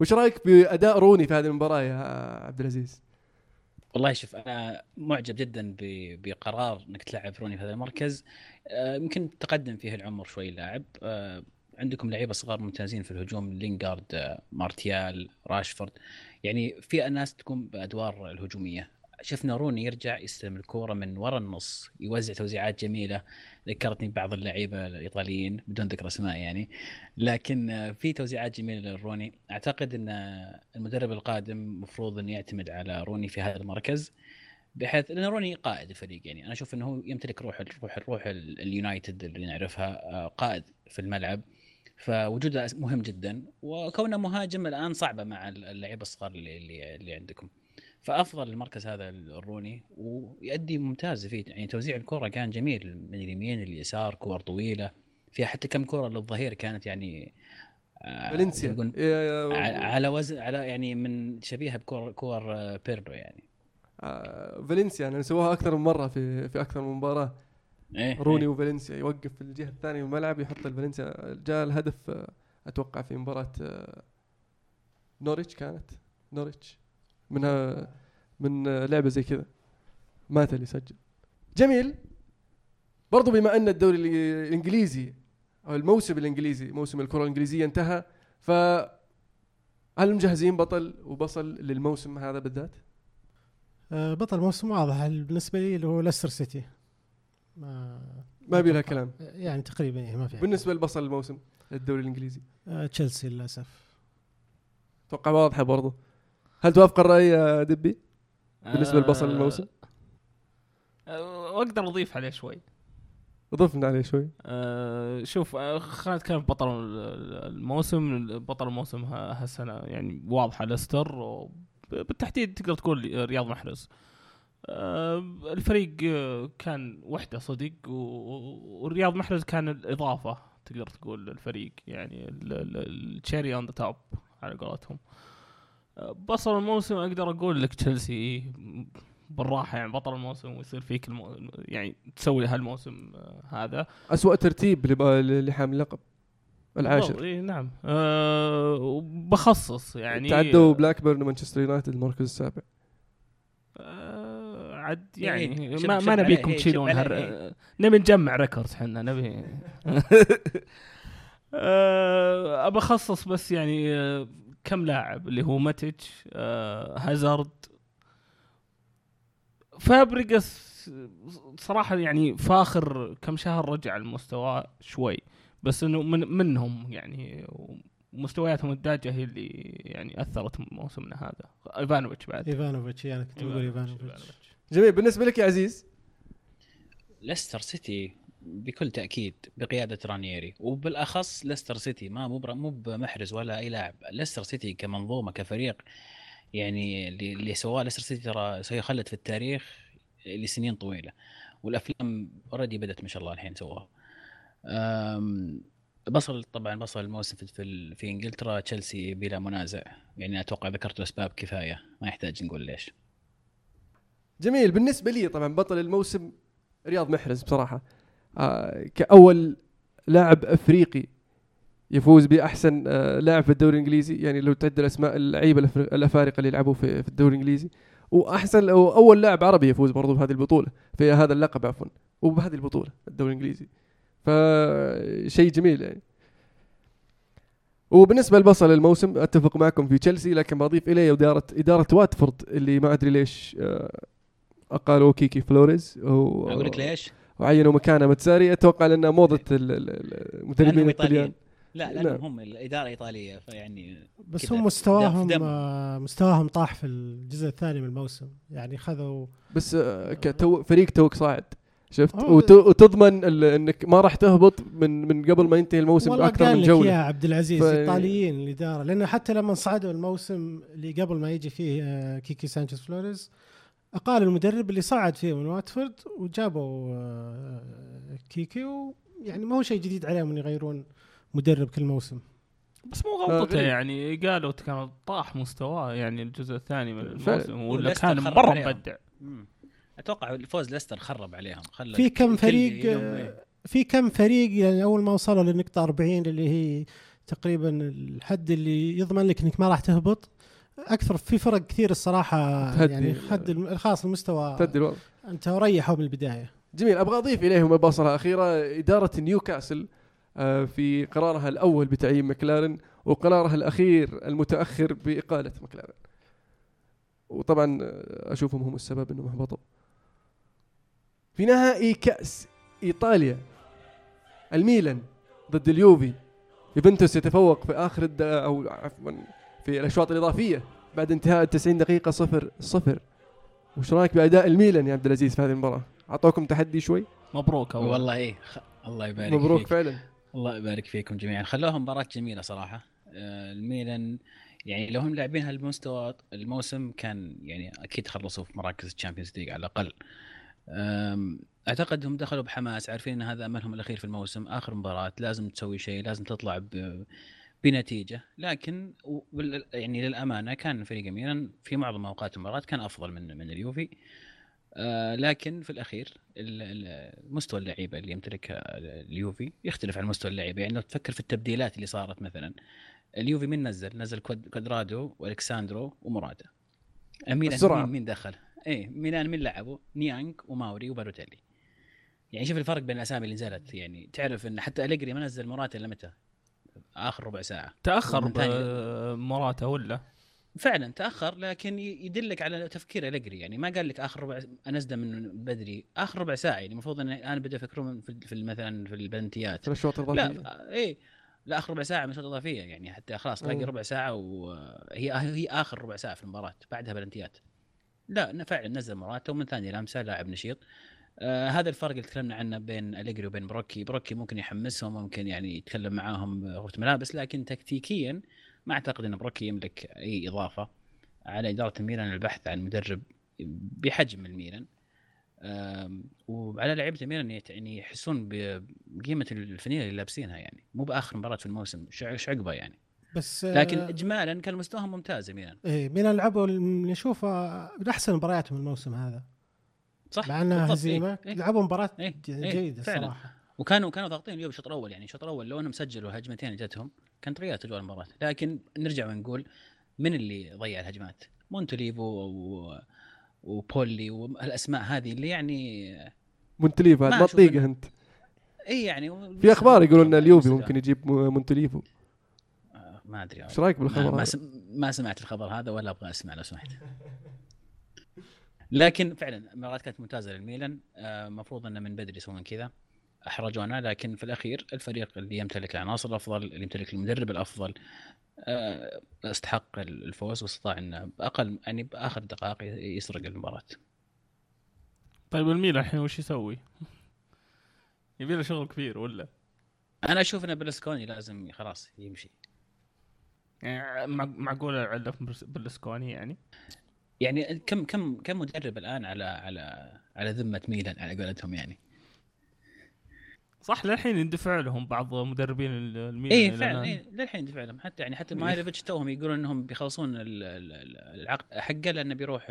وش رأيك بأداء روني في هذه المباراة يا عبد العزيز؟
والله شوف أنا معجب جدا بقرار إنك تلعب روني في هذا المركز. آه، يمكن تقدم فيه العمر شوي اللاعب آه، عندكم لعيبة صغار ممتازين في الهجوم لينغارد آه، مارتيال راشفورد. يعني في ناس تكون بأدوار الهجومية. شفنا روني يرجع يستلم الكورة من وراء النص يوزع توزيعات جميلة. ذكرتني ببعض اللعيبة الإيطاليين بدون ذكر أسماء يعني. لكن في توزيعات جميلة لروني. أعتقد إن المدرب القادم مفروض انه يعتمد على روني في هذا المركز بحيث لأن روني قائد الفريق يعني. أنا أشوف إنه هو يمتلك روح روح روح ال- اليونايتد اللي نعرفها آه، قائد في الملعب. فوجوده مهم جدا وكونه مهاجم الآن صعبة مع اللعيبة الصغار اللي, اللي عندكم. فأفضل المركز هذا الروني ويؤدي ممتاز فيه. يعني توزيع الكرة كان جميل من اليمين لليسار كور طويلة فيها حتى كم كرة للظهير كانت يعني آه،
فالنسيا. إيه،
على وزن على يعني من شبيهة بكور كور آه، بيرلو يعني.
آه، فالنسيا يعني سووها أكثر من مرة في في أكثر من مباراة.
إيه
روني
إيه.
وفالنسيا يوقف في الجهة الثانية من الملعب يحط الفالنسيا جاء الهدف أتوقع في مباراة نوريتش كانت؟ نوريتش. من من لعبة زي كذا. ماتا اللي سجل جميل. برضو بما أن الدوري الإنجليزي أو الموسم الإنجليزي موسم الكرة الإنجليزية انتهى ف هل مجهزين بطل وبصل للموسم هذا بالذات؟
آه، بطل موسم واضح. بالنسبة لي اللي هو ليستر سيتي. ما
ما بي لها كلام.
يعني تقريبا يعني ما في
بالنسبة لبصل الموسم الدوري الإنجليزي.
آه، تشيلسي للأسف.
أتوقع واضحة برضو. هل توافق الرأي دبي؟ بالنسبة لبصل
آه،
الموسم؟
آه، واقدر أضيف عليه شوي.
ضفنا عليه شوي.
آه، شوف آه، نتكلم في بطل الموسم. بطل الموسم هالسنة يعني واضحة ليستر و- بالتحديد تقدر تقول رياض محرز. آه، الفريق آه، كان وحده صدق و- و- والرياض محرز كان الإضافة تقدر تقول للفريق. يعني ال cherry on the top على قولتهم. آه، بصل الموسم أقدر أقول لك تشيلسي بالراحة يعني بطل الموسم ويصير فيك المو... يعني تسوي هالموسم آه، هذا.
أسوأ ترتيب لب- اللي حامل اللقب العاشر.
إيه نعم. أه وبخصص يعني
تعدوا بلاك بيرن ومانشستر يونايتد المركز السابع.
أه عد
إيه،
يعني
شب-
ما,
شب
ما نبيكم
إيه،
تشيلون هر...
عليه،
آه، نبي نجمع records إحنا نبي. أه ابى اخصص بس يعني آه، كم لاعب؟ اللي هو ماتيتش أه هازارد. فابريجاس صراحة يعني فاخر كم شهر رجع المستوى شوي بس إنه من منهم يعني ومستوياتهم الداجة هي اللي يعني أثرت موسمنا هذا. إيفانوفيتش بعد.
إيفانوفيتش أنا كنت بقول إيفانوفيتش.
جميل بالنسبة لك يا عزيز؟
ليستر سيتي. بكل تأكيد بقيادة رانييري وبالأخص ليستر سيتي. ما مو مو بمحرز ولا أي لاعب. ليستر سيتي كمنظومة كفريق يعني اللي سواه ليستر سيتي ترى سيخلد في التاريخ لسنين طويلة. والأفلام already بدأت ما شاء الله الحين سواها بصل طبعا بصل الموسم في في, إنجلترا. تشيلسي بلا منازع. يعني أتوقع ذكرت الأسباب كفاية. ما يحتاج نقول ليش.
جميل. بالنسبة لي طبعا بطل الموسم رياض محرز بصراحة. آه كأول لاعب أفريقي يفوز بأحسن آه لاعب في الدوري الإنجليزي. يعني لو تعد الأسماء اللعيبة الأفارقة اللي يلعبوا في, الدوري الإنجليزي. وأحسن أو أول لاعب عربي يفوز برضو بهذه البطولة في هذا اللقب عفوا وبهذه البطولة الدوري الإنجليزي. فشيء جميل يعني. وبالنسبة لبصل الموسم أتفق معكم في تشيلسي لكن بضيف إليه إدارة إدارة واتفورد اللي ما أدري ليش آه، اقالوا كيكي فلوريز.
أقول لك ليش؟
وعينوا مكانه ماتزاري. أتوقع لأنها موضة ال- ال- ال- المدربين الطليان
لا
نعم.
لأنهم هم الإدارة ايطاليه فيعني
بس هم مستواهم. آه، مستواهم طاح في الجزء الثاني من الموسم. يعني خذوا
بس آه، كتو فريق توك صاعد شفت. وت- وتضمن ال- إنك ما راح تهبط من من قبل ما ينتهي الموسم
والله
باكثر من
لك يا
جوله
عبد العزيز
ف-
الايطاليين الإدارة. لأنه حتى لما صعدوا الموسم اللي قبل ما يجي فيه آه، كيكي سانشيز فلوريز أقال المدرب اللي صعد فيه من واتفورد وجابوا آه، كيكي ويعني ما هو شيء جديد عليهم ان يغيرون مدرب كل موسم
بس مو
آه،
غلطته
غريب.
يعني قالوا كان طاح مستواه يعني الجزء الثاني من. الموسم ولا كان
مرة.
مبدع.
أتوقع الفوز ليستر خرب عليهم خلى
في كم فريق آه، في كم فريق يعني أول ما وصلوا للنقطة 40 اللي هي تقريبا الحد اللي يضمن لك إنك ما راح تهبط أكثر في فرق كثير الصراحة
تهدي.
يعني حد الم- خلاص المستوى
تدي الوضع.
أنت ريحوا من البدايه
جميل أبغى أضيف إليهم بصله اخيره إدارة نيوكاسل آه، في قرارها الأول بتعيين مكلارن وقرارها الأخير المتأخر بإقالة مكلارن. وطبعا آه، أشوفهم هم السبب إنهم هبطوا. في نهائي كأس إيطاليا الميلان ضد اليوفي. يوفنتوس يتفوق في آخر الد... أو عفوا في الأشواط الإضافية بعد انتهاء ال 90 دقيقة صفر صفر وش رأيك بأداء الميلان يا عبد العزيز في هذه المباراة؟ أعطوكم تحدي شوي؟
مبروك أول.
والله إيه خ... الله يبارك
مبروك
فيك.
فعلا
الله يبارك فيكم جميعا خلوها مباراة جميلة صراحة آه، الميلان يعني لو هم لاعبين هالمستوى الموسم كان يعني أكيد خلصوا في مراكز ال Champions League على الأقل أعتقد هم دخلوا بحماس عارفين إن هذا أملهم الأخير في الموسم آخر مباراة لازم تسوي شيء لازم تطلع ب- بنتيجة لكن يعني للأمانة كان فريق ميلان في معظم أوقات المباراة كان أفضل من من اليوفي آه، لكن في الأخير ال- ال- مستوى اللعيبة اللي يمتلكها اليوفي يختلف عن مستوى اللعيبة يعني لو تفكر في التبديلات اللي صارت مثلا اليوفي مين نزل؟ نزل كواد- كوادرادو وألكساندرو ومراتا ميلان. مين, مين دخل؟ إيه ميلان مين لعبوا؟ نيانج وماوري وباروتيلي يعني شوف الفرق بين الأسامي اللي نزلت يعني تعرف إن حتى أليجري ما نزل مراتا إلا متى؟ آخر ربع ساعة.
تأخر
ومن ثاني-
بمراته ولا؟
فعلا تأخر لكن يدلك على تفكير الجري يعني ما قال لك آخر ربع انزله من بدري. آخر ربع ساعة يعني المفروض إن أنا بدا يفكرون في في مثلا في البلنتيات
في الأشواط
لا
الإضافية.
ف- إيه. لا آخر ربع ساعة من الشوط الاضافيه يعني حتى خلاص باقي. ربع ساعة وهي هي آخر ربع ساعة في المباراة بعدها بلنتيات لا فعلا نزل موراتا ومن ثاني لمسة لاعب نشيط. آه هذا الفرق اللي تكلمنا عنه بين أليجري وبين بروكي. بروكي ممكن يحمسهم ممكن يعني يتكلم معاهم غرفه ملابس لكن تكتيكيا ما أعتقد إن بروكي يملك أي إضافة على إدارة الميلان البحث عن مدرب بحجم الميلان. وعلى لعيبة الميلان يعني يحسون بقيمة الفنيلة اللي لابسينها يعني. مو بآخر مباراة في الموسم إيش عقبه يعني.
بس
لكن
آه،
اجمالا كان مستواهم ممتاز الميلان
إيه ميلان لعبوا نشوفه من أحسن مبارياتهم الموسم هذا.
صح
مع
أنها
هزيمة
إيه، إيه.
لعبوا مباراة
إيه، إيه،
جيدة
فعلاً.
صراحة
وكانوا كانوا ضاغطين اليوم الشوط الأول يعني الشوط الأول لو أنهم سجلوا هجمتين جتهم كانت ريال اجواء المباراة لكن نرجع ونقول من اللي ضيع الهجمات؟ مونتوليفو و... وبولي والأسماء هذه اللي يعني
مونتليفو
ما
هذا تطيقه أنت
اي يعني
في أخبار يقولون إن اليوفي. ممكن يجيب م- مونتليفو
آه، ما
أدري إيش
رأيك
بالخبر
ما؟ سم... ما سمعت الخبر هذا ولا أبغى أسمع لو سمحت لكن فعلا المباراه كانت ممتازة للميلان آه، المفروض إنه من بدري يسوون كذا أحرجونا لكن في الأخير الفريق اللي يمتلك العناصر الافضل اللي يمتلك المدرب الأفضل آه، استحق الفوز واستطاع إنه بأقل يعني بآخر دقائق يسرق المباراة
طيب الميلان الحين وش يسوي؟ يبي له شغل كبير ولا؟
أنا أشوف إن برلسكوني لازم خلاص يمشي
يعني مع- معقوله برس- برلسكوني يعني؟
يعني كم كم كم مدرب الآن على على على ذمة ميلان على قولتهم يعني
صح للحين يندفع لهم بعض مدربين ال- الميلان
اي فعلا. إيه للحين دفع لهم حتى يعني حتى ميهايلوفيتش توهم يقولون إنهم بيخلصون ال- ال- ال- العقد حقه لأنه بيروح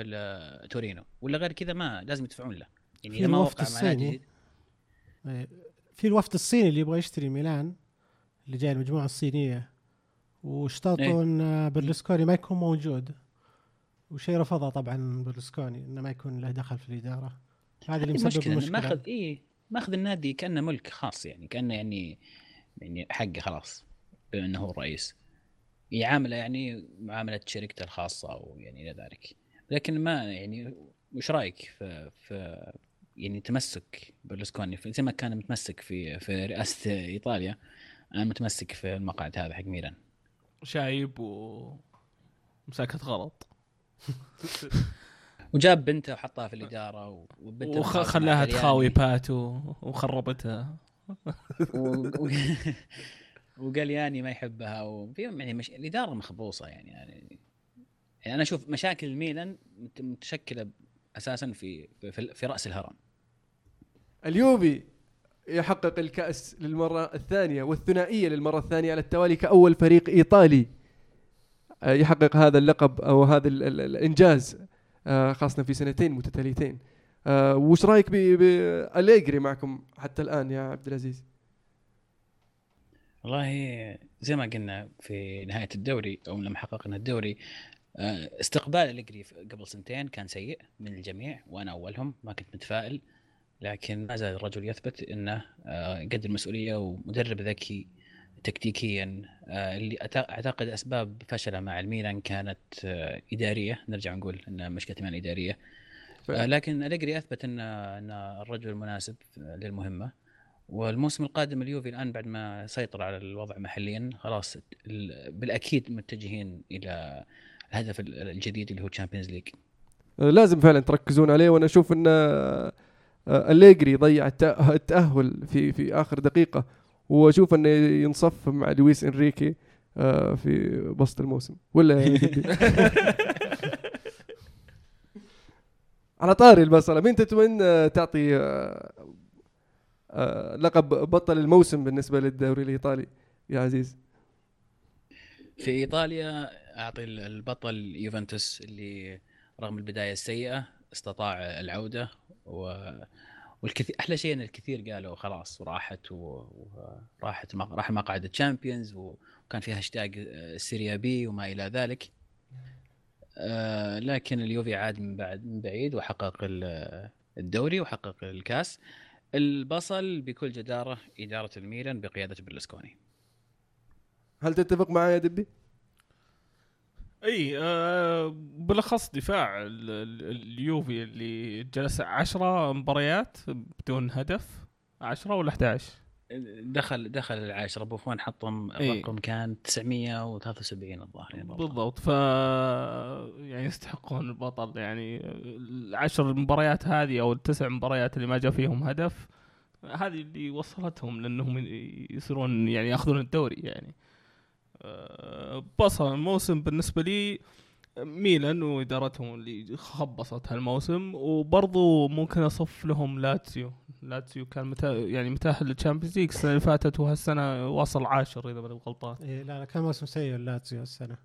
تورينو ولا غير كذا ما لازم يدفعون له يعني
في
إذا ما وقع مع نادي
إيه. في الوفد الصيني اللي يبغى يشتري ميلان اللي جاي المجموعة الصينية
إيه.
واشترطوا إن برلسكوني ما يكون موجود وشيء رفضه طبعا برلسكوني إنه ما يكون له دخل في الإدارة. هذا اللي مسبب المشكلة.
ماخذ اي ماخذ النادي كأنه ملك خاص يعني كأنه يعني يعني حقه خلاص بما إنه هو الرئيس. يعامله يعني معاملة شركته الخاصة أو يعني إلى ذلك. لكن ما يعني وش رأيك في في يعني تمسك برلسكوني زي ما كان متمسك في في رئاسة إيطاليا أنا متمسك في المقعد هذا حق ميلان.
شايب و مساكت غلط.
وجاب بنته وحطها في الإدارة وبنته
وخلاها تخاوي. باتو وخربتها
و... و... وقلياني ما يحبها وفي يعني مش... الإدارة مخبوصة يعني. يعني يعني أنا أشوف مشاكل الميلان مت- متشكلة أساسا في في, في رأس الهرم
اليوفي يحقق الكأس للمرة الثانية والثنائية للمرة الثانية على التوالي كأول فريق إيطالي آه، يحقق هذا اللقب أو هذا ال- ال- الإنجاز آه، خاصة في سنتين متتاليتين. آه، وش رأيك بأليجري معكم حتى الآن يا عبد العزيز؟
والله زي ما قلنا في نهاية الدوري أو لما حققنا الدوري آه، استقبال الجري قبل سنتين كان سيء من الجميع وأنا أولهم ما كنت متفائل لكن ما زال الرجل يثبت إنه آه، قد المسؤوليه ومدرب ذكي تكتيكيا آه، اللي أعتقد أسباب فشله مع الميلان كانت آه، إدارية. نرجع نقول إن مشكلة ميلان إدارية. آه، لكن أليجري أثبت إن إن الرجل المناسب للمهمة. والموسم القادم اليوفي الآن بعد ما سيطر على الوضع محليا خلاص ال- بالأكيد متجهين إلى الهدف ال- الجديد اللي هو Champions
League لازم فعلا تركزون عليه وأنا أشوف إن أليجري ضيع التأ- التأهل في في آخر دقيقة. وأشوف إنه ينصف مع لويس إنريكي آه، في وسط الموسم ولا دبي؟ على طاري البصله مين تتمنى تعطي آه، آه، لقب بطل الموسم بالنسبة للدوري الإيطالي يا عزيز
في إيطاليا أعطي ال- البطل يوفنتوس اللي رغم البداية السيئة استطاع العودة و والكثير أحلى شيء إن الكثير قالوا خلاص وراحت وراحت راح مقعد ال Champions وكان فيها hashtag Serie B وما إلى ذلك. آه، لكن اليوفي عاد من بعد من بعيد وحقق ال- الدوري وحقق الكاس. البصل بكل جدارة إدارة الميلان بقيادة برلسكوني.
هل تتفق معي يا دبي؟
إي آه بالأخص دفاع ال- ال- اليوفي اللي جلس عشرة مباريات بدون هدف عشرة ولا 11
دخل دخل العاشرة. بوفون حطهم
إيه.
الرقم كان 973 الظاهر يعني
بالضبط. ف يعني يستحقون البطل. يعني العشر مباريات هذه أو التسع مباريات اللي ما جاء فيهم هدف هذه اللي وصلتهم لأنهم يصيرون يعني يأخذون الدوري يعني. بصل الموسم بالنسبة لي ميلان وإدارتهم اللي خبصت هالموسم وبرضو ممكن أصف لهم لاتسيو. لاتسيو كان متا يعني متاهل لل Champions League السنة اللي فاتت وهالسنة واصل عاشر إذا ماني غلطان
إيه لا لا كان موسم سيء لاتسيو السنة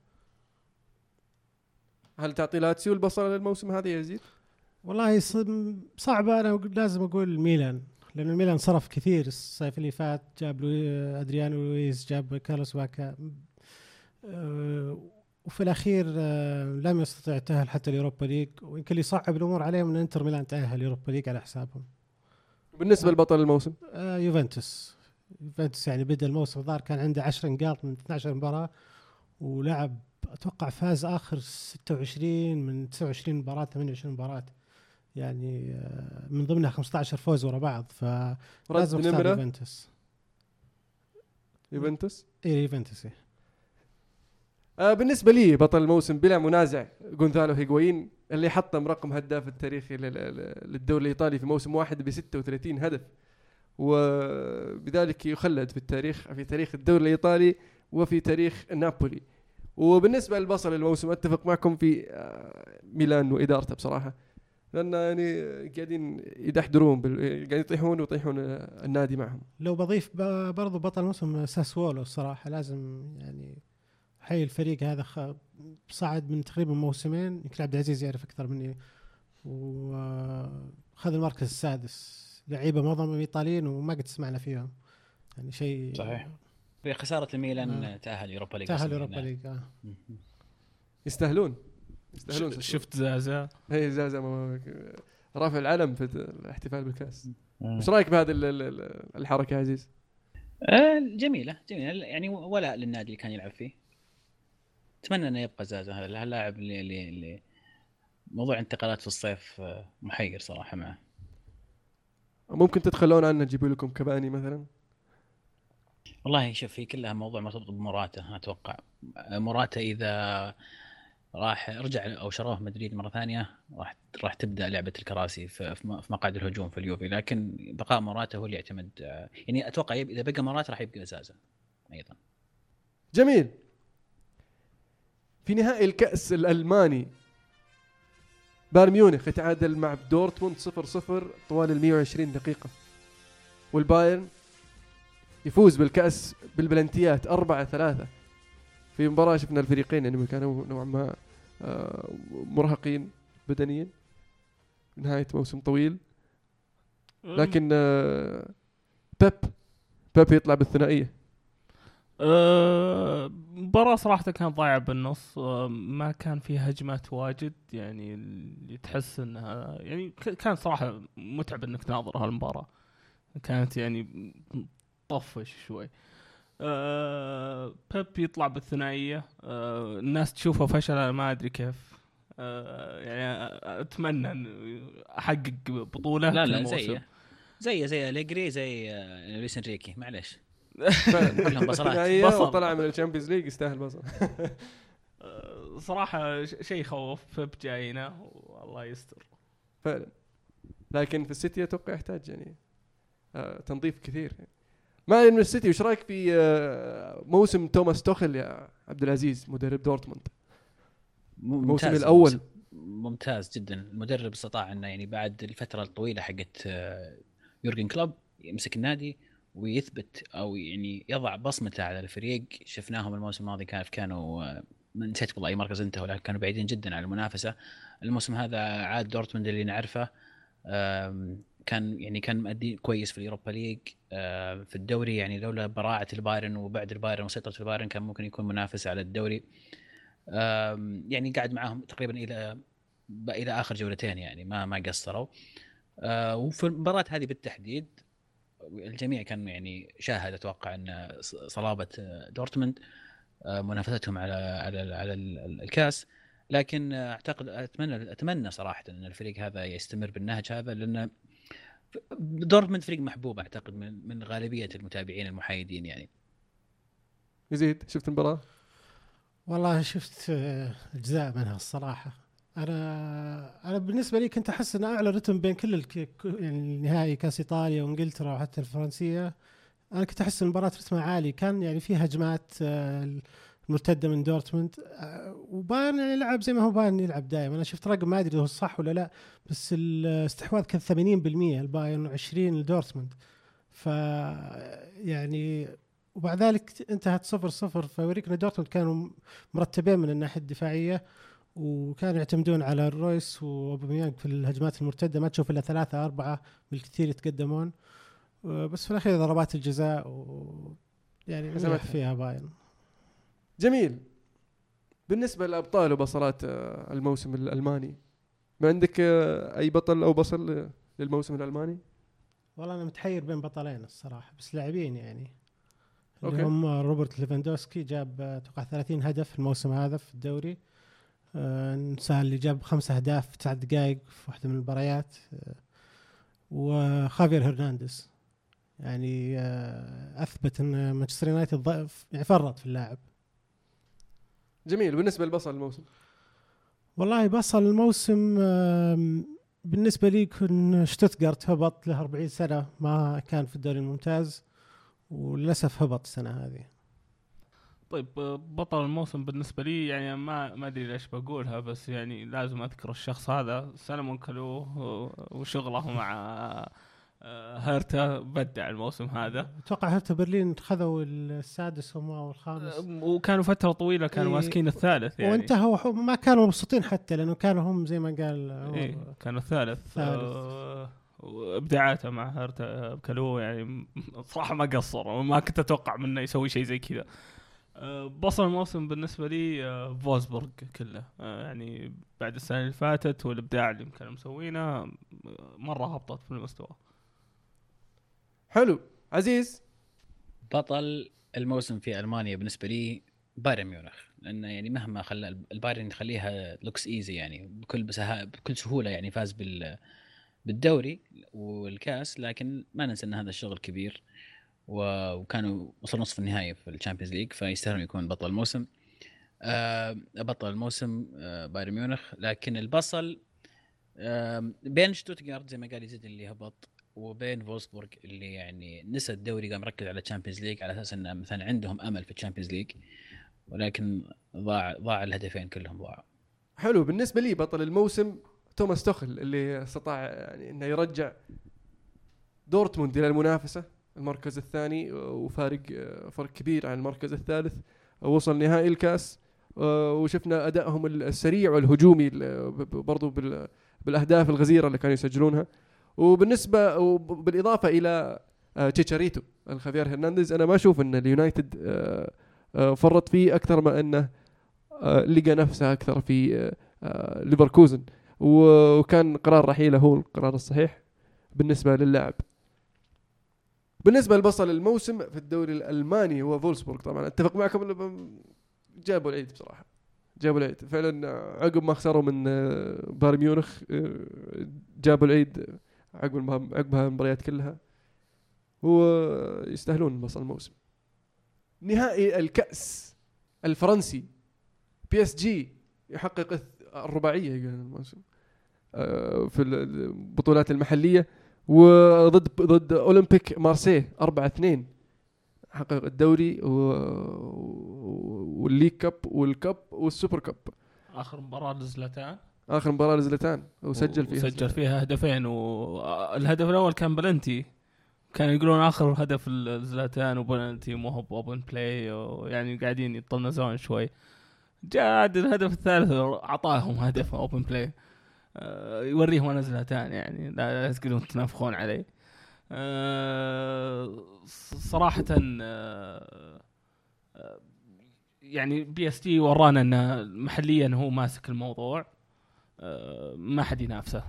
هل تعطي لاتسيو البصله للموسم هذا يا يزيد؟
والله ص- صعبة أنا أقول- لازم أقول ميلان لأن ميلان صرف كثير الصيف اللي فات. جاب لوي أدريانو لويس جاب كارلوس باكا. أه، وفي الأخير أه، لم يستطع التأهل حتى ال Europa League ويمكن اللي يصعب الأمور عليهم أن إنتر ميلان تأهل ال Europa League على حسابهم.
بالنسبة لبطل الموسم؟
أه، يوفنتوس. يوفنتوس يعني بدأ الموسم الظاهر كان عنده 10 نقاط من 12 مباراة ولعب أتوقع فاز آخر 26 من 29 مباراة 28 مباراة. يعني آه، من ضمنها 15 فوز ورا بعض فلازم اختار
نمرة؟
يوفنتوس.
يوفنتوس؟
اي يوفنتوس إيه.
آه بالنسبة لي بطل الموسم بلا منازع جونثالو هيغوين اللي حطم رقم هداف التاريخي لل- لل- للدوري الإيطالي في موسم واحد ب 36 هدف وبذلك يخلد في التاريخ في تاريخ الدوري الإيطالي وفي تاريخ نابولي. وبالنسبة للبصل الموسم أتفق معكم في آه، ميلان وإدارته بصراحة لأن يعني قاعدين يدحدرون بال... قاعدين يطيحون ويطيحون النادي معهم.
لو بضيف برضو بطل الموسم ساسوولو الصراحة لازم يعني حي الفريق هذا خ- صعد من تقريبا موسمين يمكن عبد العزيز يعرف أكثر مني وخذ المركز السادس لعيبة معظمهم إيطاليين وما قد سمعنا فيهم يعني شيء
صحيح. بخساره الميلان
آه.
تأهل
Europa
League
تأهل
نعم.
League آه.
يستاهلون يستاهلون.
شفت زازا
هي زازا ما- رافع العلم في الاحتفال بالكاس
آه.
إيش رأيك بهذه ال- ال- ال- الحركة يا عزيز؟
آه، جميلة جميلة يعني ولاء للنادي اللي كان يلعب فيه أتمنى إنه يبقى زازا هذا اللاعب اللي, اللي, اللي موضوع انتقالات في الصيف آه، محير صراحة معه.
ممكن تتخلون عنه تجيبوا لكم كباني مثلا؟
والله شوف هي كلها موضوع مرتبط بمراته أتوقع. مراته إذا راح رجع أو شروه مدريد مرة ثانية راح راح تبدأ لعبة الكراسي في مقعد الهجوم في اليوفي. لكن بقاء موراتا هو اللي يعتمد آه، يعني أتوقع إذا بقى موراتا راح يبقى زازا أيضا.
جميل. في نهائي الكأس الألماني. بايرن ميونخ يتعادل مع دورتموند 0-0 طوال ال 120 دقيقة. والبايرن يفوز بالكأس بالبلنتيات 4-3 في مباراة شفنا الفريقين يعني كانوا نوعا ما آه، مرهقين بدنيا. نهاية موسم طويل. لكن آه، بيب بيب يطلع بالثنائية.
أه، مباراة صراحة كانت ضايعة بالنص أه، ما كان فيها هجمات واجد يعني اللي تحس إنها يعني كان صراحة متعب إنك تناظر هالمباراة. كانت يعني طفش شوي. أه بيب يطلع بالثنائية أه الناس تشوفه فشل أنا ما أدري كيف. أه يعني أتمنى إن أحقق بطولة
لا لا
موسم.
زي زي زي أليجري زي آه، لويس إنريكي معلش كلهم بصلات.
بصل.
وطلع من ال Champions League يستاهل بصل
أه، صراحة ش- شيء يخوف بيب جاينا والله يستر
فعلا لكن في السيتي أتوقع يحتاج يعني آه تنظيف كثير يعني. ما علينا من السيتي وش رأيك في آه، موسم توماس توخل يا عبد العزيز مدرب دورتموند الموسم.
الموسم- ممتاز جدا المدرب استطاع إنه يعني بعد الفترة الطويلة حقت يورجن كلوب يمسك النادي ويثبت أو يعني يضع بصمته على الفريق. شفناهم الموسم الماضي كان كانوا آه، نسيت والله أي مركز انتهوا لكن كانوا بعيدين جدا عن المنافسة. الموسم هذا عاد دورتموند اللي نعرفه كان يعني كان مؤدي كويس في ال Europa League. في الدوري يعني لولا براعه البايرن وبعد البايرن وسيطرة البايرن كان ممكن يكون منافس على الدوري. يعني قاعد معاهم تقريبا إلى إلى آخر جولتين يعني ما ما قصروا. آه، وفي المباراة هذه بالتحديد الجميع كان يعني شاهد أتوقع أن ص- صلابة آه، دورتموند آه، منافستهم على على على ال- الكاس. لكن أعتقد أتمنى أتمنى صراحة أن الفريق هذا يستمر بالنهج هذا لأن دورتموند فريق محبوب أعتقد من من غالبية المتابعين المحايدين يعني.
يزيد شفت المباراة؟
والله شفت آه، أجزاء منها الصراحة. أنا أنا بالنسبة لي كنت أحس إن أعلى رتم بين كل يعني نهائي كأس إيطاليا وإنجلترا وحتى الفرنسية أنا كنت أحس إن المباراة رتمها عالي كان يعني في هجمات آه، مرتده من دورتموند آه، وبايرن يعني لعب زي ما هو بايرن يلعب دائما أنا شفت رقم ما أدري هو صح ولا لا بس الاستحواذ كان 80% البايرن و20 لدورتموند. ف يعني وبعد ذلك انتهت صفر صفر فيوريك إن دورتموند كانوا مرتبين من الناحية الدفاعية. وكانوا يعتمدون على الرويس وأوباميانج في الهجمات المرتدة ما تشوف إلا ثلاثة أربعة بالكثير يتقدمون. بس في الأخير ضربات الجزاء و يعني. نجح فيها بايرن.
جميل. بالنسبة للأبطال وبصلات آه، الموسم الألماني ما عندك آه، أي بطل أو بصل آه، للموسم الألماني؟
والله أنا متحير بين بطلين الصراحة بس لاعبين يعني. اللي
okay.
هم روبرت ليفاندوسكي جاب آه، أتوقع 30 هدف الموسم هذا في الدوري. نسال اللي جاب خمسة أهداف في تسع دقائق في واحدة من المباريات. وخافير هرنانديز يعني آه، أثبت إن مانشستر يونايتد ضعف يعني فرط في اللاعب.
جميل. بالنسبة لبصل الموسم؟
والله بصل الموسم آم، بالنسبة لي كن شتوتغارت هبط له 40 سنة ما كان في الدوري الممتاز وللأسف هبط السنة هذه.
طيب آه، بطل الموسم بالنسبة لي يعني ما ما أدري ليش بقولها بس يعني لازم أذكر الشخص هذا. سلمون كلو آه، وشغله مع آه، هيرتا بدع الموسم هذا.
أتوقع هرتا برلين خذوا السادس هم أو الخامس.
آه، وكانوا فترة طويلة كانوا
إيه.
ماسكين الثالث يعني.
وانتهوا ما كانوا مبسوطين حتى لأنه كانوا هم زي ما قال
إيه كانوا الثالث
الثالث.
آه، وإبداعاته مع هرتا كلو يعني صراحة ما قصر وما كنت أتوقع منه يسوي شيء زي كذا. آه، بصل الموسم بالنسبة لي آه، فولسبورغ كله. آه، يعني بعد السنة اللي فاتت والإبداع اللي كانوا مسوينه آه، مرة هبطت في المستوى.
حلو. عزيز؟
بطل الموسم في ألمانيا بالنسبة لي بايرن ميونخ لأنه يعني مهما خلى البايرن يخليها looks easy يعني بكل بسها بكل سهولة يعني فاز بال بالدوري والكاس لكن ما ننسى إن هذا الشغل كبير. وكانوا وصلوا نصف النهائي في ال Champions League فيستاهلون يكون بطل الموسم. آه، بطل الموسم آه، بايرن ميونخ. لكن البصل آه، بين شتوتغارت زي ما قال يزيد اللي هبط وبين فولسبورغ اللي يعني نسى الدوري قام مركز على ال Champions League على أساس انه مثلا عندهم أمل في ال Champions League ولكن ضاع ضاع الهدفين كلهم ضاعوا.
حلو. بالنسبة لي بطل الموسم توماس توخل اللي استطاع يعني إنه يرجع دورتموند إلى المنافسة. المركز الثاني وفارق فرق كبير عن المركز الثالث. وصل نهائي الكاس وشفنا أدائهم السريع والهجومي برضو بال- بالأهداف الغزيرة اللي كانوا يسجلونها. وبالنسبة وبالإضافة إلى تشيتشاريتو الخافير هرنانديز أنا ما أشوف إن اليونايتد فرط فيه أكثر ما إنه لقى نفسه أكثر في ليفركوزن. وكان قرار رحيله هو القرار الصحيح بالنسبة للاعب. بالنسبة لبصل الموسم في الدوري الألماني هو فولسبورغ طبعا. أتفق معكم جابوا العيد بصراحة. جابوا العيد. فعلا عقب ما خسروا من آه، بايرن ميونخ آه، جابوا العيد عقب عقبها المباريات كلها. ويستاهلون بصل الموسم. نهائي الكأس الفرنسي. PSG يحقق الرباعية الموسم. آه، في البطولات المحلية. وضد ضد أولمبيك مارسيه 4 2 حقق الدوري و- وال League Cup وال Cup
وال Super Cup. آخر مباراة لزلتان
آخر مباراة لزلتان وسجل فيها.
سجل فيها هدفين. والهدف الأول كان بلنتي. كانوا يقولون آخر هدف لزلاتان وبلنتي مو هو open play يعني قاعدين يطنزون شوي. جاء الهدف الثالث أعطاهم هدف open play يوريهم أنا زلاتان يعني لا تقولون تنافخون علي. آه، صراحة آه، آه، يعني PSG ورانا إنه محليا هو ماسك الموضوع آه، ما حد ينافسه.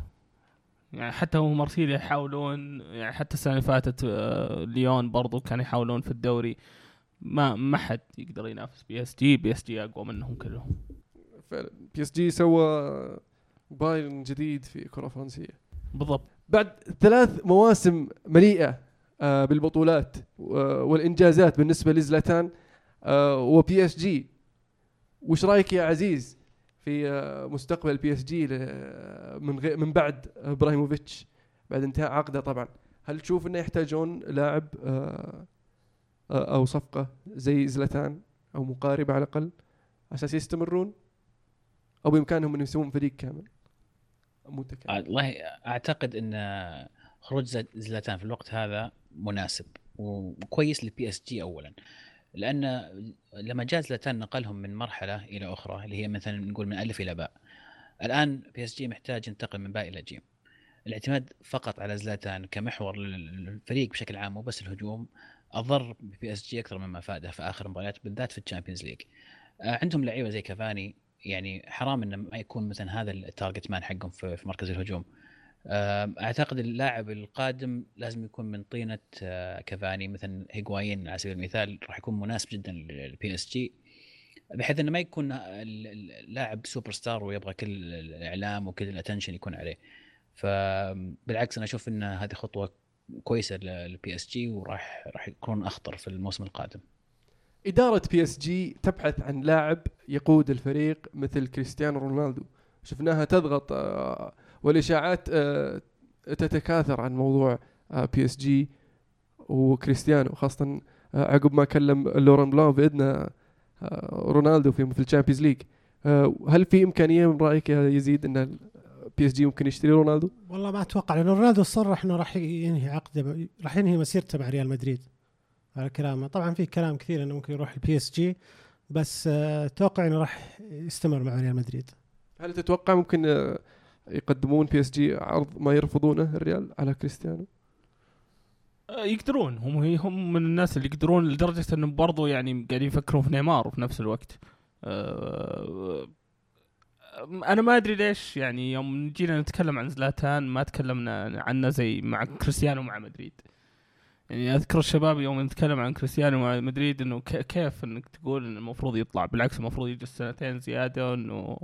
يعني حتى هو مارسيليا يحاولون يعني حتى السنة اللي فاتت آه، ليون برضو كانوا يحاولون في الدوري ما ما حد يقدر ينافس PSG PSG أقوى منهم كلهم.
فعلا. PSG سوى بايرن جديد في كرة فرنسية.
بالضبط.
بعد ثلاث مواسم مليئة آه، بالبطولات والإنجازات بالنسبة لزلاتان و PSG وش رأيك يا عزيز في آه، مستقبل PSG من غير من بعد إبراهيموفيتش؟ بعد انتهاء عقده طبعا. هل تشوف إنه يحتاجون لاعب آه، أو صفقة زي زلاتان أو مقاربة على الأقل على أساس يستمرون؟ أو بإمكانهم انهم يسوون فريق كامل؟ متكامل.
والله أعتقد إن خروج زل- زلاتان في الوقت هذا مناسب وكويس لل PSG اولا. لأن لما جاء زلاتان نقلهم من مرحلة إلى أخرى اللي هي مثلا نقول من ألف إلى باء. الآن PSG محتاج ينتقل من باء إلى جيم الاعتماد فقط على زلاتان كمحور لل- للفريق بشكل عام مو بس الهجوم أضر PSG أكثر مما فاده في آخر مباريات بالذات في ال Champions League. آه، عندهم لعيبة زي كافاني يعني حرام إنه ما يكون مثلا هذا ال target man حقهم في في مركز الهجوم. أعتقد اللاعب القادم لازم يكون من طينة آه، كافاني مثلا هيغوايين على سبيل المثال راح يكون مناسب جدا لل PSG بحيث إنه ما يكون ال- ال- اللاعب سوبر ستار ويبغى كل الإعلام وكل ال attention يكون عليه. فبالعكس أنا أشوف إن هذه خطوة كويسة لل PSG وراح راح يكون أخطر في الموسم القادم.
إدارة PSG تبحث عن لاعب يقود الفريق مثل كريستيانو رونالدو. شفناها تضغط آه، والإشاعات آه، تتكاثر عن موضوع PSG وكريستيانو خاصة آه، عقب ما كلم لوران بلان بأذن رونالدو في في ال Champions League هل في إمكانية من رأيك يا يزيد أن PSG ممكن يشتري رونالدو؟
والله ما أتوقع لأنه رونالدو صرح إنه راح ينهي عقده راح ينهي مسيرته مع ريال مدريد. على كلامه. طبعا في كلام كثير إنه ممكن يروح ال PSG بس آه، أتوقع إنه راح يستمر مع ريال مدريد.
هل تتوقع ممكن آه، يقدمون PSG عرض ما يرفضونه الريال على كريستيانو؟
آه، يقدرون. هم هم من الناس اللي يقدرون لدرجة إنه برضو يعني قاعدين يفكرون في نيمار في نفس الوقت. أنا ما أدري ليش يعني يوم جينا نتكلم عن زلاتان ما تكلمنا عنه زي مع كريستيانو مع مدريد. يعني أذكر الشباب يوم نتكلم عن كريستيانو مع مدريد إنه ك- كيف إنك تقول إنه المفروض يطلع بالعكس المفروض يجلس سنتين زيادة انه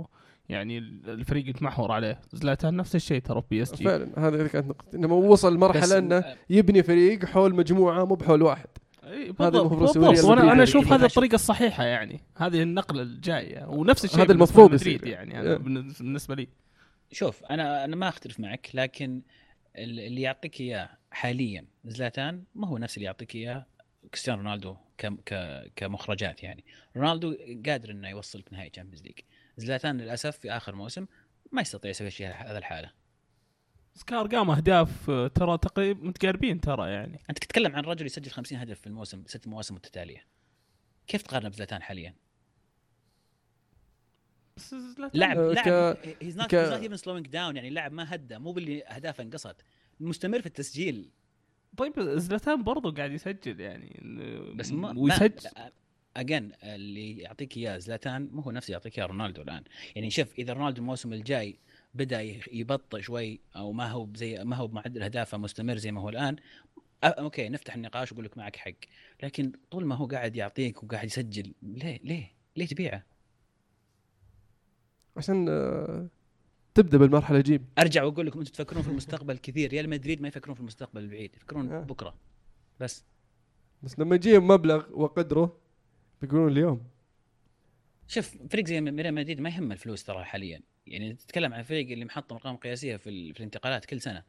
يعني الفريق يتمحور عليه. زلاتان نفس الشيء ترى PSG.
فعلا هذه كانت نقطة إنه وصل
بس
لمرحلة انه يبني فريق حول مجموعة مو بحول واحد. هذا المفروض
وأنا
مدريد
أنا
يعني.
أشوف هذه الطريقة الصحيحة يعني. هذه النقلة الجاية. ونفس الشيء
هذا المفروض
لمدريد
يصير.
يعني.
إيه.
بالنسبة لي.
شوف أنا أنا ما أختلف معك لكن اللي يعطيك إياه حاليا زلاتان ما هو نفس اللي يعطيك إياه كريستيانو رونالدو كمخرجات يعني. رونالدو قادر إنه يوصلك نهائي Champions League زلاتان للأسف في آخر موسم ما يستطيع يسوي شيء هذا الحالة.
سكورز أرقام أهداف آه، ترى تقريبا متقاربين ترى يعني.
أنت تتكلم عن رجل يسجل 50 هدف في الموسم ست مواسم متتالية. كيف تقارنه بزلاتان حاليا؟
بس
لاعب
ك-
he's
not
even slowing down يعني لاعب ما هدى مو باللي أهدافه انقصت مستمر في التسجيل.
طيب زلاتان برضو قاعد يسجل يعني
بس ما
ويسجل
again اللي يعطيك إياه زلاتان مو هو نفسه يعطيك إياه رونالدو الآن. يعني شوف إذا رونالدو الموسم الجاي بدأ يبطئ شوي أو ما هو زي ما هو بمعدل أهدافه مستمر زي ما هو الآن أوكي نفتح النقاش وأقول لك معك حق. لكن طول ما هو قاعد يعطيك وقاعد يسجل ليه ليه؟ ليه تبيعه؟
عشان آه، تبدأ بالمرحلة جيم.
أرجع وأقول لكم أنتم تفكرون في المستقبل كثير. ريال مدريد ما يفكرون في المستقبل البعيد يفكرون
آه.
بكرة. بس.
بس لما يجيهم مبلغ وقدره بيقولون اليوم.
شوف فريق زي ريال مدريد ما يهم الفلوس ترى حاليا. يعني تتكلم عن الفريق اللي محطم أرقام قياسية في, ال- في الانتقالات كل سنة.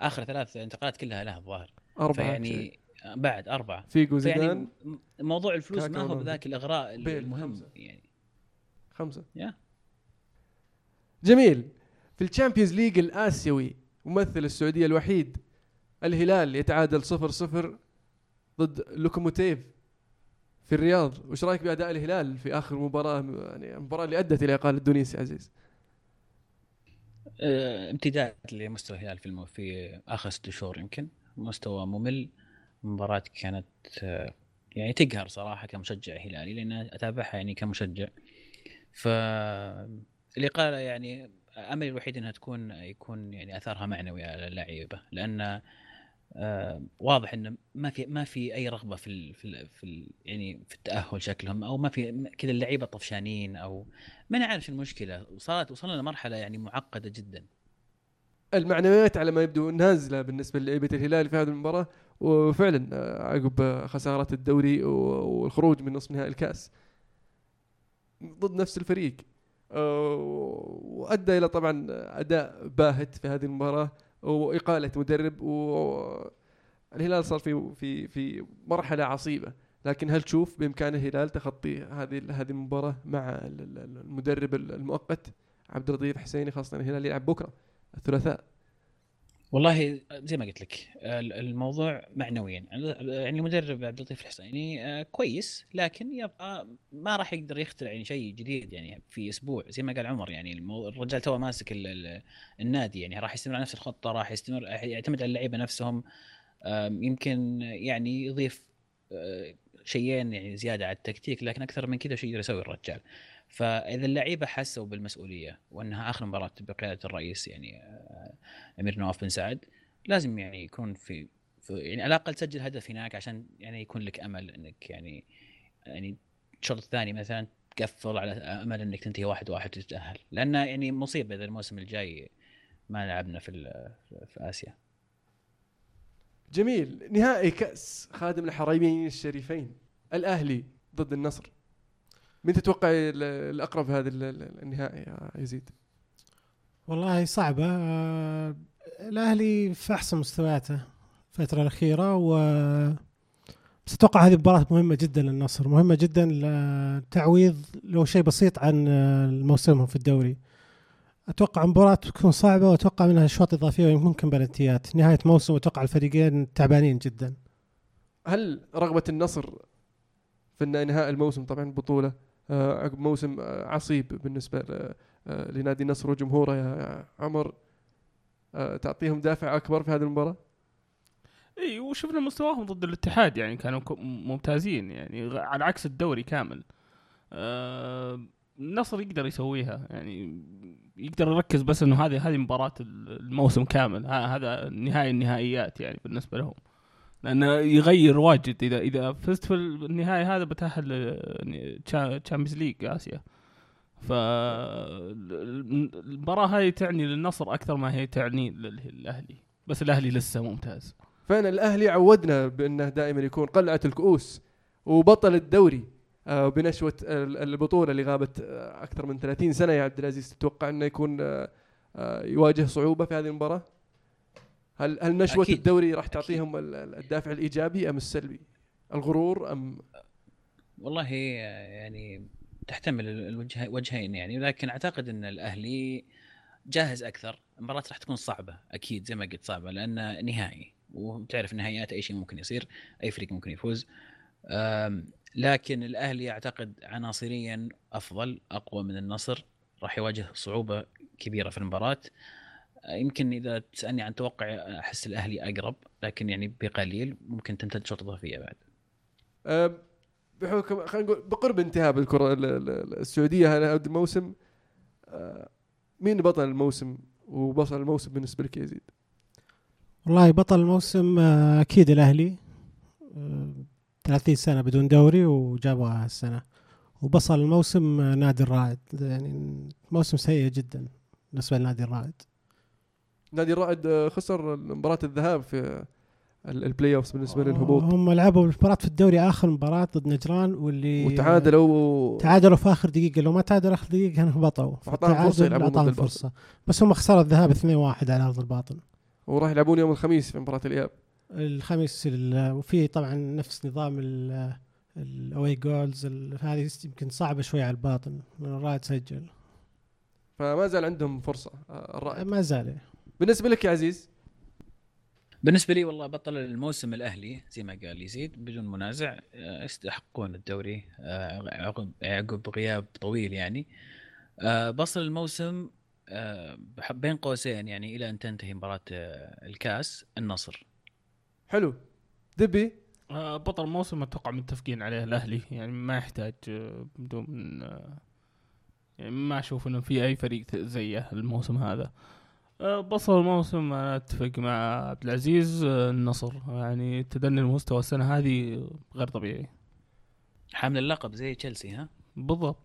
آخر ثلاث انتقالات كلها له الظاهر.
أربعة
فيعني بعد أربعة.
فيجو
يعني
زيدان
م- موضوع الفلوس ما هو. بذاك
الإغراء
المهم
خمسة.
يعني.
خمسة.
yeah.
جميل. في ال Champions League الآسيوي ممثل السعودية الوحيد الهلال يتعادل صفر صفر ضد لوكوموتيف في الرياض. وش رأيك بأداء الهلال في آخر مباراة يعني المباراه اللي أدت إلى اقاله دونيس يا عزيز؟
آه، امتداد لمستوى الهلال في. في آخر ست شهور يمكن. مستوى ممل. مباراة كانت آه، يعني تقهر صراحة كمشجع هلالي لأن أتابعها يعني كمشجع. ف الإقالة يعني أملي الوحيد أنها تكون يكون يعني أثرها معنوي على اللعيبة لأن آه، واضح إنه ما في ما في أي رغبة في في في يعني في التأهل شكلهم أو ما في كذا اللعيبة طفشانين أو ما نعرف شو المشكلة. وصارت وصلنا لمرحلة يعني معقدة جدا.
المعنويات على ما يبدو نازلة بالنسبة للعيبة الهلال في هذه المباراة وفعلا آه، عقب خسارة الدوري والخروج من نصف نهائي الكأس. ضد نفس الفريق. وأدى إلى طبعا أداء باهت في هذه المباراة وإقالة مدرب والهلال صار في في في مرحلة عصيبة. لكن هل تشوف بإمكان الهلال تخطي هذه هذه المباراة مع ال- ال- المدرب المؤقت عبد اللطيف حسيني خاصة الهلال يلعب بكرة الثلاثاء؟
والله زي ما قلت لك ال- الموضوع معنويا. يعني المدرب عبد اللطيف الحسيني آه، كويس لكن يبقى ما راح يقدر يخترع يعني شيء جديد يعني في أسبوع. زي ما قال عمر يعني الرجال تو ماسك ال- ال- النادي يعني راح يستمر على نفس الخطة راح يستمر يعتمد على اللعيبة نفسهم. يمكن يعني يضيف آه، شيئين يعني زيادة على التكتيك لكن أكثر من كذا شيء يقدر يسوي الرجال. فإذا اللعيبة حسوا بالمسؤولية وأنها آخر مباراة بقيادة الرئيس يعني آه، أمير نواف بن سعد لازم يعني يكون في, في يعني على الأقل تسجل هدف هناك عشان يعني يكون لك أمل إنك يعني يعني الشوط الثاني مثلا تقفل على أمل إنك تنتهي واحد واحد وتتأهل. لأن يعني مصيبة إذا الموسم الجاي ما لعبنا في في آسيا.
جميل. نهائي كأس خادم الحرمين الشريفين الأهلي ضد النصر. مين تتوقع ال- الأقرب في هذا ال- ال- النهائي يا يزيد؟
والله صعبة. آه، الأهلي في أحسن مستوياته الفترة الأخيرة و بس أتوقع هذه مباراة مهمة جدا للنصر مهمة جدا لتعويض لو شيء بسيط عن موسمهم في الدوري. أتوقع مباراة تكون صعبة وأتوقع منها أشواط إضافية ويمكن بلنتيات. نهاية موسم أتوقع الفريقين تعبانين جدا.
هل رغبة النصر في انهاء الموسم طبعا البطولة آه، عقب موسم آه، عصيب بالنسبة ل- آه، لنادي النصر وجمهوره يا عمر. آه، تعطيهم دافع أكبر في هذه المباراة؟
إي وشفنا مستواهم ضد الاتحاد يعني كانوا ممتازين يعني على عكس الدوري كامل. آه النصر يقدر يسويها يعني يقدر يركز بس إنه هذه هذه مباراة ال- الموسم كامل. هذا نهائي النهائيات يعني بالنسبة لهم. لأنه يغير واجد إذا إذا فزت في النهائي هذا بتأهل Champions League آسيا. ف المباراة هذه تعني للنصر أكثر ما هي تعني للأهلي. بس الأهلي لسه ممتاز.
فعلا الأهلي عودنا بأنه دائما يكون قلعة الكؤوس وبطل الدوري آه، بنشوة ال- البطولة اللي غابت آه، أكثر من 30 سنة. يا عبد العزيز تتوقع أنه يكون آه، يواجه صعوبة في هذه المباراة؟ هل هل نشوة
أكيد.
الدوري راح
أكيد.
تعطيهم ال- الدافع الإيجابي أم السلبي؟ الغرور أم
والله يعني تحتمل الوجه وجهين يعني لكن أعتقد إن الأهلي جاهز أكثر المباراة راح تكون صعبة أكيد زي ما قلت صعبة لأن نهائي وتعرف نهائيات أي شيء ممكن يصير أي فريق ممكن يفوز لكن الأهلي أعتقد عناصريا أفضل أقوى من النصر راح يواجه صعوبة كبيرة في المباراة يمكن إذا تسألني عن توقع أحس الأهلي أقرب لكن يعني بقليل ممكن تمتد شوط اضافيه بعد.
بحكم خلينا نقول بقرب انتهاء الكرة ال- ال- ال- السعودية هذا الموسم آه، مين بطل الموسم وبطل الموسم بالنسبة لك يزيد؟
والله بطل الموسم آه، أكيد الأهلي. آه، 30 سنة بدون دوري وجابها هالسنة. وبصل الموسم نادي الرائد. يعني موسم سيء جدا بالنسبة لنادي الرائد.
نادي الرائد آه، خسر مباراة الذهاب في ال- ال playoffs بالنسبة للهبوط.
هم لعبوا مباراة في الدوري آخر مباراة ضد نجران واللي
وتعادلوا.
تعادلوا في آخر دقيقة. لو ما تعادلوا آخر دقيقة كانوا هبطوا
فرصة
فالتعادل
يلعبون ضد.
فرصة. بس هم خسروا الذهاب 2-1 على أرض الباطن.
وراح يلعبون يوم الخميس في مباراة الإياب.
الخميس ال- وفي طبعا نفس نظام ال away goals هذه يمكن صعبة شوي على الباطن. لأن الرائد سجل.
فما زال عندهم فرصة آه، الرائد.
ما زال.
بالنسبة لك يا عزيز؟
بالنسبة لي والله بطل الموسم الأهلي زي ما قال يزيد بدون منازع آه، يستحقون الدوري آه، عقب عقب غياب طويل يعني. آه، بصل الموسم بين قوسين يعني إلى أن تنتهي مباراة الكاس النصر.
حلو. دبي؟
بطل الموسم أتوقع متفقين عليه الأهلي يعني ما يحتاج بدون يعني ما أشوف إنه في أي فريق زيه الموسم هذا. بصل الموسم أنا أتفق مع عبد العزيز آه، النصر. يعني تدني المستوى السنة هذه غير طبيعي.
حامل اللقب زي تشيلسي ها؟
آه،
بالضبط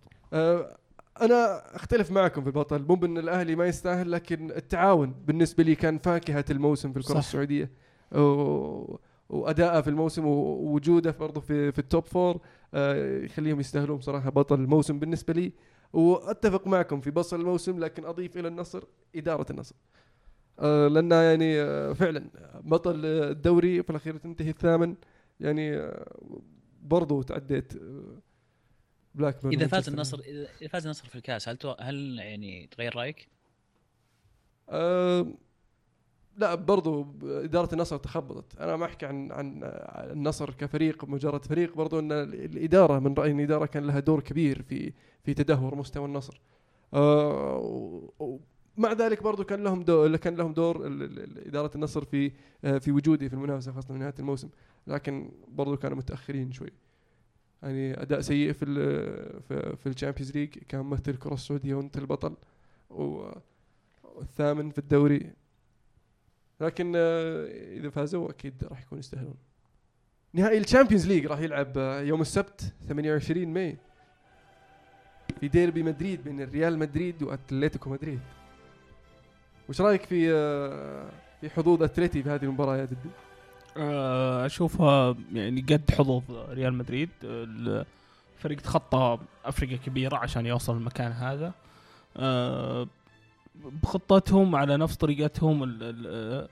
أنا أختلف معكم في البطل. مو بأن الأهلي ما يستاهل لكن التعاون بالنسبة لي كان فاكهة الموسم في الكرة
صح.
السعودية. و... وادائه في الموسم ووجوده برضه في في ال top four آه، يخليهم يستاهلون بصراحه بطل الموسم بالنسبة لي. وأتفق معكم في بطل الموسم لكن أضيف إلى النصر إدارة النصر آه، لانها يعني آه، فعلا بطل الدوري في الأخير تنتهي الثامن يعني آه، برضو تعديت بلاك بيرن
إذا فاز النصر إذا فاز النصر في الكاس هل. هل يعني تغير
رأيك؟ لا برضو إدارة النصر تخبطت. أنا ما أحكي عن عن النصر كفريق مجرد فريق. برضو أن الإدارة من رأيي أن الإدارة كان لها دور كبير في في تدهور مستوى النصر. أه ومع ذلك برضو كان لهم دور كان لهم دور إدارة النصر في في وجودي في المنافسة خاصة في نهاية الموسم. لكن برضو كانوا متأخرين شوي. يعني أداء سيء في ال في, ال Champions League. كان ممثل الكرة السعودية وأنت البطل. والثامن في الدوري. لكن آه، إذا فازوا أكيد راح يكون يستاهلون. نهائي ال Champions League راح يلعب آه، يوم السبت 28 May. في ديربي مدريد بين الريال مدريد وأتلتيكو مدريد. وش رأيك في آه، في حظوظ أتلتي في هذه المباراة يا دبي؟
آه، أشوفها يعني قد حظوظ ريال مدريد. الفريق تخطى أفريقيا كبيرة عشان يوصل المكان هذا. بخطتهم على نفس طريقتهم ال- ال-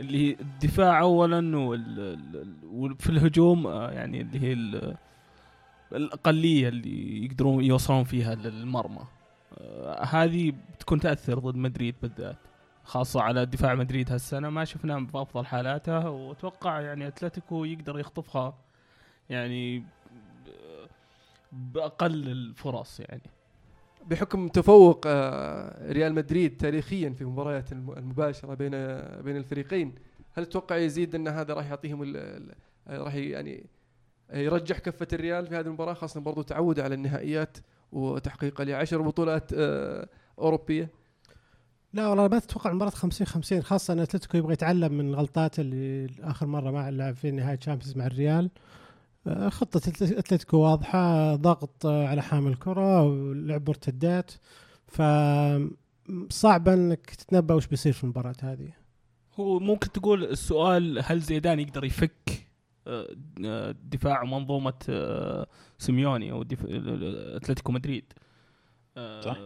اللي هي الدفاع اولا وفي الهجوم آه، يعني اللي هي ال- الأقلية اللي يقدرون يوصلون فيها للمرمى. آه، هذه بتكون تأثر ضد مدريد بالذات خاصة على دفاع مدريد هالسنة. ما شفناه بأفضل حالاته وأتوقع يعني أتلتيكو يقدر يخطفها يعني ب- بأقل الفرص يعني.
بحكم تفوق آه، ريال مدريد تاريخيا في المباريات الم- المباشرة بين بين الفريقين هل تتوقع يزيد أن هذا راح يعطيهم آه، راح يعني يرجح كفة الريال في هذه المباراة خاصة برضو تعود على النهائيات وتحقيق لعشر بطولات آه، أوروبية؟
لا والله ما تتوقع مباراة 50 50 خاصة أن أتلتيكو يبغى يتعلم من غلطاته اللي آخر مرة ما لعب في نهاية Champions مع الريال. آه، خطة أتل- اتلتيكو واضحة ضغط على حامل الكرة ولعب مرتدات. ف صعب إنك تتنبأ وش بيصير في المباراة هذه.
هو ممكن تقول السؤال هل زيدان يقدر يفك آه، آه، دفاع منظومة آه، سيميوني أو دف... أتلتيكو مدريد؟
صح.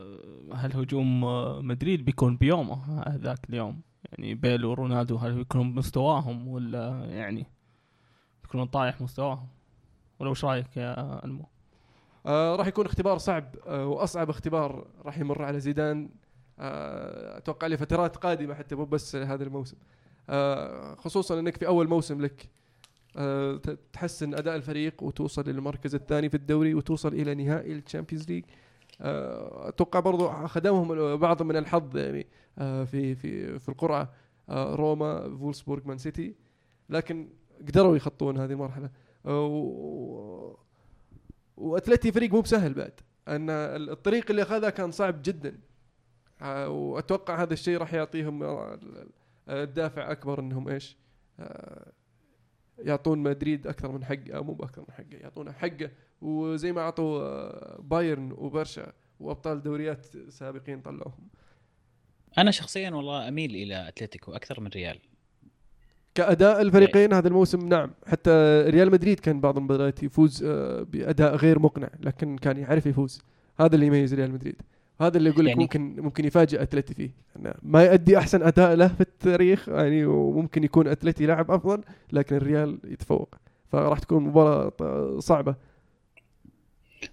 هل هجوم مدريد بيكون بيومه ذاك اليوم؟ يعني بيل ورونالدو هل بيكونون بمستواهم ولا يعني بيكونون طايح مستواهم؟ ولا وش رأيك يا المو؟
آه راح يكون اختبار صعب آه وأصعب اختبار راح يمر على زيدان. آه أتوقع لفترات قادمة حتى مو بس هذا الموسم. آه خصوصا إنك في أول موسم لك آه تحسن أداء الفريق وتوصل للمركز الثاني في الدوري وتوصل إلى نهائي ال Champions League. آه أتوقع برضو خدمهم بعض من الحظ يعني آه في في في القرعة آه روما فولسبورغ مان سيتي. لكن قدروا يخطون هذه المرحلة. و- وأتلتي فريق مو بسهل بعد. أن الطريق اللي اخذها كان صعب جدا. وأتوقع هذا الشيء راح يعطيهم الدافع أكبر إنهم إيش؟ آه، يعطون مدريد أكثر من حقه مو بأكثر من حقه يعطونه حقه. وزي ما أعطوا آه، بايرن وبرشا وأبطال دوريات سابقين طلعوهم.
أنا شخصيا والله أميل إلى أتلتيكو أكثر من ريال.
كأداء الفريقين هذا الموسم نعم حتى ريال مدريد كان بعض المباريات يفوز آه، بأداء غير مقنع لكن كان يعرف يفوز. هذا اللي يميز ريال مدريد. هذا اللي يقول لك
يعني-
ممكن ممكن يفاجئ أتلتي فيه. أنا ما يؤدي أحسن أداء له في التاريخ يعني وممكن يكون أتلتي لاعب أفضل لكن الريال يتفوق. فراح تكون مباراة صعبة.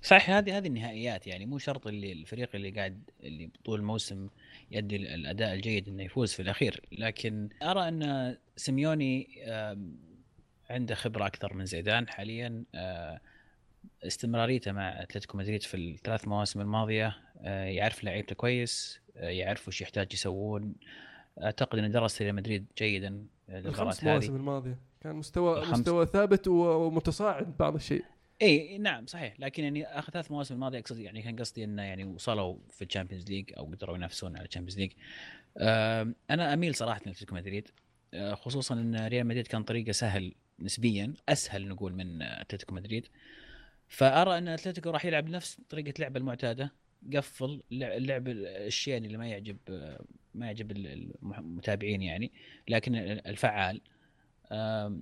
صحيح هذه هذه النهائيات يعني مو شرط اللي الفريق اللي قاعد اللي طول الموسم يؤدي ال- الأداء الجيد إنه يفوز في الأخير. لكن أرى أن سيميوني عنده خبرة أكثر من زيدان حاليا. آه، استمراريته مع أتلتيكو مدريد في الثلاث مواسم الماضية آه، يعرف لعيبته كويس آه، يعرف وش يحتاج يسوون. أعتقد إنه درس ريال مدريد جيدا
الخمس
هذه.
الماضية. كان مستوى. مستوى ثابت ومتصاعد بعض الشيء.
اي نعم صحيح. لكن يعني آخر ثلاث مواسم الماضية أقصد يعني كان قصدي انه يعني وصلوا في ال Champions League أو قدروا ينافسون على ال Champions League. أنا أميل صراحة لاتلتيكو مدريد آه، خصوصا إن ريال مدريد كان طريقة سهل نسبيا أسهل نقول من أتلتيكو مدريد. فأرى إن أتلتيكو راح يلعب نفس طريقة اللعبه المعتادة قفل لع- اللعب الشيء اللي ما يعجب ما يعجب ال- المتابعين يعني لكن الفعال.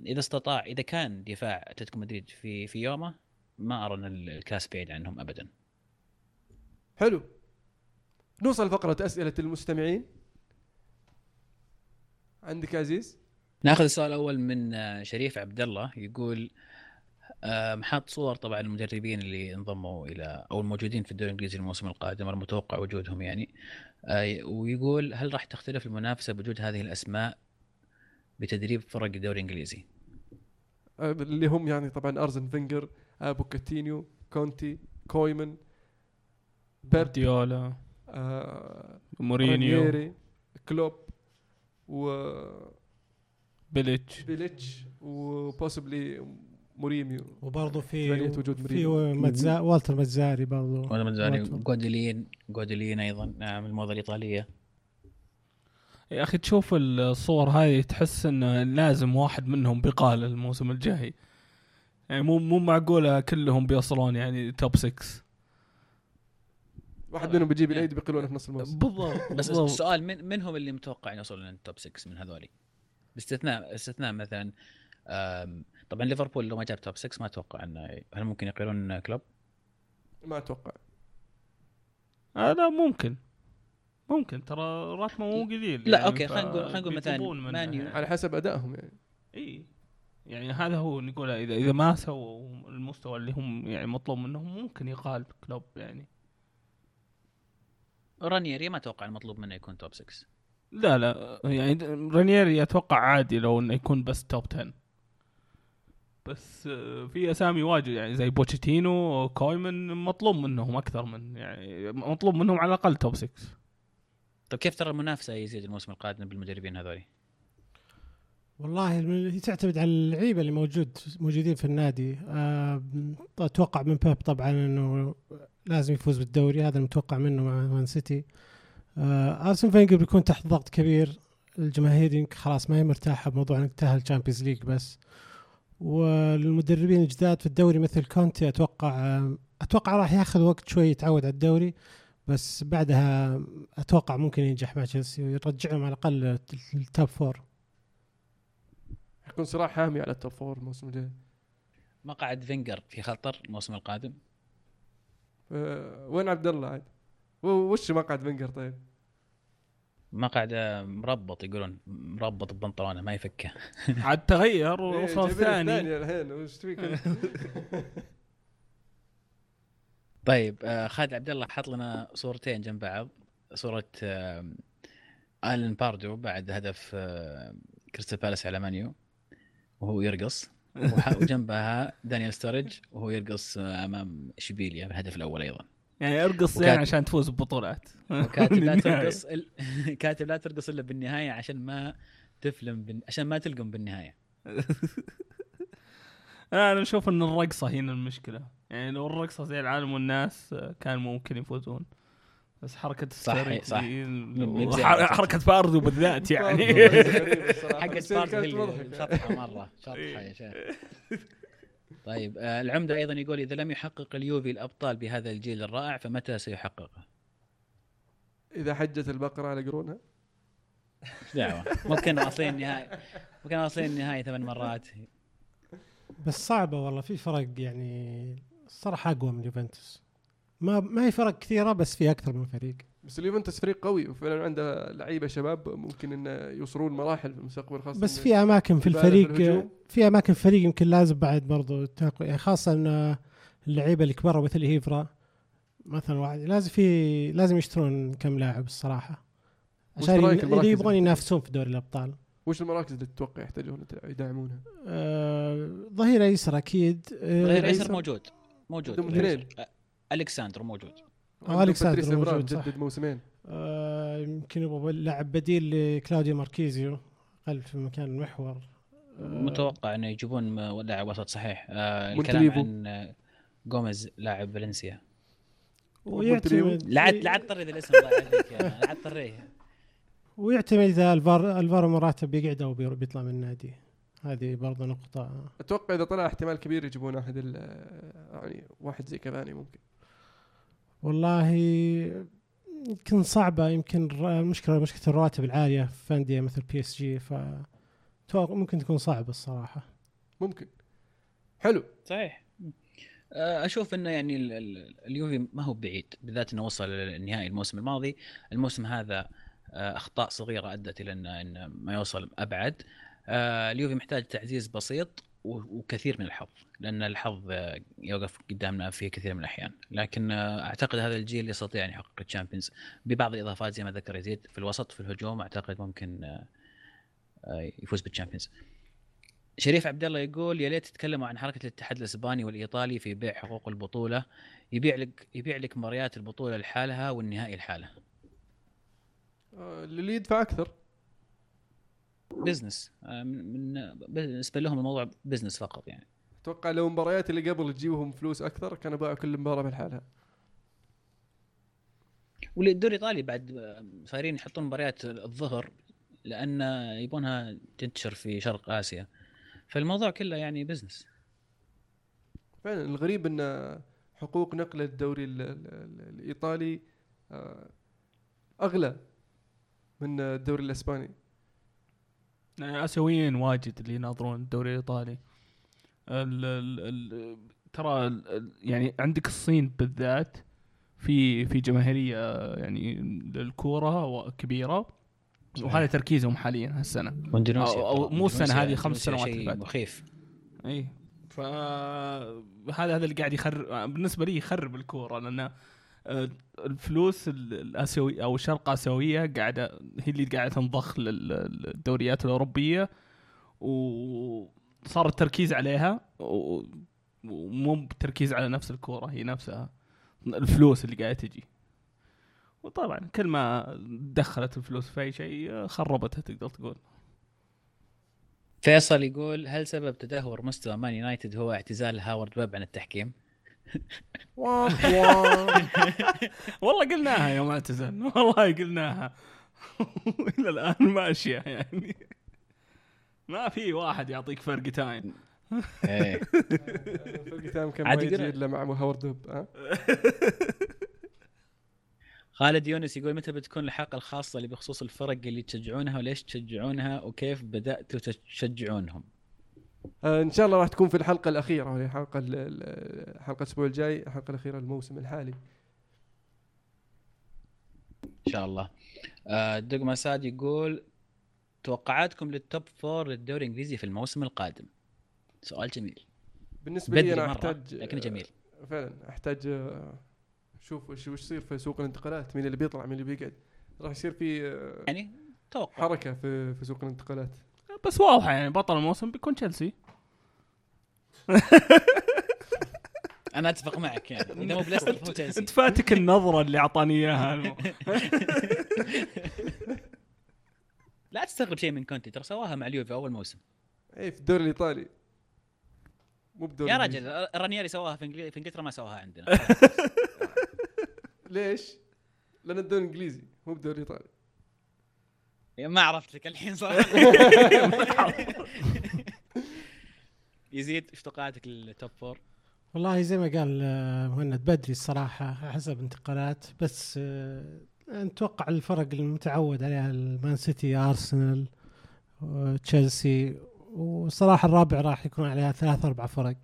إذا استطاع إذا كان دفاع أتلتيكو مدريد في في يومه ما أرى أن الكاس بعيد عنهم ابدا.
حلو. نوصل لفقره أسئلة المستمعين. عندك عزيز؟
ناخذ السؤال الأول من آه، شريف عبد الله يقول آم، حاط صور طبعا المدربين اللي انضموا إلى أو الموجودين في الدوري الإنجليزي الموسم القادم المتوقع وجودهم يعني. آه، ويقول هل راح تختلف المنافسة بوجود هذه الأسماء بتدريب فرق الدوري الإنجليزي؟
آه، اللي هم يعني طبعا أرزن فينجر آه، بوتشيتينو كونتي كويمن بيب
جوارديولا
آه،
مورينيو
كلوب وبيليتش
بيليتش
و possibly مورينيو
وبرضه في
وجود
في. ماتزاري والتر ماتزاري برضه والتر.
جويدولين جويدولين أيضا نعم الموضه الايطاليه
يا أخي تشوف الصور هذه تحس ان لازم واحد منهم بيقال الموسم الجاي يعني مو مو معقولة كلهم بيوصلون يعني top 6
واحد منهم بيجيب العيد بيقلونه في نص الموسم
بالضبط
بس. السؤال من من هم اللي متوقع يوصلون لل top 6 من هذولي؟ باستثناء استثناء مثلا طبعا ليفربول لو ما جاب top 6 ما أتوقع إنه هل ممكن يقيلون كلوب؟
ما أتوقع
آه لا ممكن ممكن ترى راتبه مو قليل
لا،
يعني
okay، خلينا نقول- خلينا نقول مثلاً مانيو.
يعني.
على حسب أدائهم يعني
اي يعني هذا هو نقول اذا إذا ما سووا المستوى اللي هم يعني مطلوب منهم ممكن يقال كلوب يعني.
رانييري ما أتوقع المطلوب منه يكون top 6
لا لا. يعني رانييري أتوقع عادي لو إنه يكون بس top 10 بس آه، في أسامي واجد يعني زي بوتشيتينو كويمن مطلوب منهم أكثر من يعني مطلوب منهم على الأقل top 6
طيب كيف ترى المنافسة يزيد الموسم القادم بالمدربين هذولي؟
والله هي تعتمد على اللعيبة اللي موجود موجودين في النادي. آه، أتوقع من بيب طبعا إنه لازم يفوز بالدوري هذا المتوقع منه مع مان سيتي. آه، أرسن فينجر بيكون تحت ضغط كبير. الجماهير خلاص ما هي مرتاحة بموضوع إنك تأهل Champions League بس. والمدربين الجداد في الدوري مثل كونتي أتوقع أتوقع راح ياخذ وقت شوي يتعود على الدوري بس بعدها أتوقع ممكن ينجح مع تشيلسي ويرجعهم على الأقل ال top four.
يكون صراع حامي على ال top four الموسم الجاي
مقعد فينجر في خطر الموسم القادم
آه، وين عبد الله عاد؟ وش مقعد فينجر طيب؟
مقعد آه، مربط يقولون مربط ببنطلونه ما يفكه
عاد تغير
إيه،
وصل الثاني
الثاني الحين وش فيك؟
طيب آه، خالد عبد الله حط لنا صورتين جنب بعض صورة آه، ألن باردو بعد هدف آه، كريستال بالاس على مانيو وهو يرقص وجنبها دانيال ستورج وهو يرقص أمام إشبيليا بالهدف الأول أيضا.
يعني أرقص
وكاتب-
يعني عشان تفوز ببطولات.
وكاتب لا. ترقص ال... كاتب لا ترقص إلا بالنهاية عشان ما تفلم بن... عشان ما تلقم بالنهاية.
أنا أشوف إن الرقصة هنا المشكلة. يعني لو الرقصة زي العالم والناس آه، كان ممكن يفوزون. بس حركة
صح،
ستيرينج
صح.
حركة باردو بالذات يعني
الصراحة،
حقت
بس هي
بارد
كانت
هي
مضحكة.
شطحه مرة شطحة يا شيخ طيب آه، العمدة أيضا يقول إذا لم يحقق اليوفي الأبطال بهذا الجيل الرائع فمتى سيحققه؟
إذا حجت البقرة على قرونها
إيش دعوة؟ ممكن واصلين النهائي ممكن واصلين النهائي ثمان مرات
بس صعبة والله في فرق يعني الصراحة أقوى من يوفنتوس ما ما هي فرق كثيرة بس في أكثر من فريق.
بس اليوفنتوس فريق قوي وفعلا عنده لعيبة شباب ممكن إنه يوصلون مراحل في المستقبل خاصة
بس في أماكن في الفريق
الهجوم.
في أماكن في الفريق يمكن لازم بعد برضو تقوي يعني خاصة إن اللعيبة الكبار مثل إيفرا مثلا واحد لازم في لازم يشترون كم لاعب الصراحة.
وش
عشان اللي يبغون ينافسون في دوري الأبطال.
وش المراكز اللي تتوقع يحتاجون يدعمونها؟
آه، ظهير أيسر أكيد. آه،
ظهير أيسر موجود موجود.
عندهم اثنين.
أ- الكساندر موجود
آه،
إيفرا
موجود، صح.
جدد موسمين.
آه، يمكن يبغى لاعب بديل لكلاوديو ماركيزيو خلف في مكان المحور. آه،
متوقع إنه يجيبون لاعب وسط صحيح. آه الكلام. عن آه، جوميز لاعب فالنسيا.
ويعتمد
لا عاد لا عاد طري ذا الاسم لا عاد طريه
ويعتمد إذا ألفارو ألفارو موراتا بيقعد أو بي- بيطلع من النادي. هذه برضه نقطة.
أتوقع إذا طلع احتمال كبير يجيبون احد ال- يعني واحد زي كافاني ممكن.
والله يمكن صعبة يمكن المشكلة مشكلة الرواتب العالية في أندية مثل PSG ف ممكن تكون صعبة الصراحة.
ممكن. حلو.
صحيح. آه، أشوف إنه يعني ال- ال- اليوفي ما هو بعيد بالذات إنه وصل للنهائي الموسم الماضي. الموسم هذا آه، أخطاء صغيرة أدت إلى إنه إنه ما يوصل أبعد. آه، اليوفي محتاج تعزيز بسيط. وكثير من الحظ لأن الحظ آه، يوقف قدامنا في كثير من الأحيان. لكن آه، أعتقد هذا الجيل يستطيع أن يحقق الشامبيونز. ببعض الإضافات زي ما ذكر يزيد في الوسط في الهجوم أعتقد ممكن آه، آه، يفوز بال Champions. شريف عبد الله يقول يا ليت تتكلموا عن حركة الاتحاد الإسباني والإيطالي في بيع حقوق البطولة. يبيع لك يبيع لك مباريات البطولة لحالها والنهائي لحاله
آه، اللي يدفع أكثر.
business آه، من بالنسبة لهم الموضوع business فقط يعني.
أتوقع لو المباريات اللي قبل تجيبهم فلوس أكثر كانوا باعوا كل مباراه بحالها
والدوري الإيطالي بعد آه، صايرين يحطون مباريات الظهر لأن يبونها تنتشر في شرق آسيا. فالموضوع كله يعني بزنس
فعلا الغريب إن حقوق نقل الدوري ال- ال- ال- الإيطالي آه، أغلى من الدوري
الإسباني. آسيويين واجد اللي يناظرون الدوري الإيطالي. ال ال ال ترى ال- ال- يعني عندك الصين بالذات في في جماهيرية يعني للكورة كبيره وهذا تركيزهم حاليا هالسنة.
واندونيسيا
أو-
طبعاً.
مو
إندونيسيا-
هذه، خمس سنوات
شيء
اللي فاتت.
مخيف.
اي ف هذا اللي قاعد يخرب بالنسبة لي يخرب الكورة لأن آه، الفلوس ال- الأسيوي أو الشرق اسيويه قاعدة هي اللي قاعدة تنضخ لل- للدوريات الأوروبية وصار التركيز عليها ومو بالتركيز على نفس الكورة هي نفسها الفلوس اللي قاعدة تجي وطبعا كل ما دخلت الفلوس في أي شيء آه، خربتها تقدر تقول
فيصل يقول هل سبب تدهور مستوى مان يونايتد هو اعتزال هاورد ويب عن التحكيم؟
والله قلناها يوم اعتزل والله قلناها. إلى الآن ماشيه يعني. ما في واحد يعطيك فرق تايم.
إيه.
فرق تايم كان ما
عاد
يجي. إلا مع هاورد ها؟
خالد يونس يقول متى بتكون الحلقة الخاصة اللي بخصوص الفرق اللي تشجعونها وليش تشجعونها وكيف بدأتوا تشجعونهم؟
آه، إن شاء الله راح تكون في الحلقة الأخيرة وهي حلقة ال- ال- حلقة الأسبوع الجاي الحلقة الأخيرة الموسم الحالي.
إن شاء الله. آه، دقمة ساد يقول توقعاتكم لل top four للدوري الإنجليزي في الموسم القادم؟ سؤال جميل.
بالنسبة لي
أنا
أحتاج
لكنه جميل.
آه، فعلا أحتاج شوف وش وش يصير في سوق الانتقالات مين اللي بيطلع مين اللي بيقعد. راح يصير في
يعني توقع.
حركة في في سوق الانتقالات.
بس واضحة يعني بطل الموسم بيكون تشيلسي.
أنا أتفق معك يعني. اذا مو بليستر فهو تشيلسي.
انت فاتك النظرة اللي أعطاني إياها.
لا تستغرب شيء من كونتي ترى سواها مع اليوفي أول موسم.
اي في الدوري الإيطالي. مو بدوري
يا. رجل رانييري سواها في في إنجلترا ما سواها عندنا.
ليش؟ لأن الدوري الإنجليزي مو بدوري الإيطالي.
ما عرفت لك الحين صراحة يزيد إيش توقعاتك لل top four؟
والله زي ما قال آه، مهند بدري الصراحة حسب انتقالات بس آه، نتوقع الفرق المتعود عليها المان سيتي أرسنال آه، تشيلسي وصراحة الرابع راح يكون عليها ثلاث أربع فرق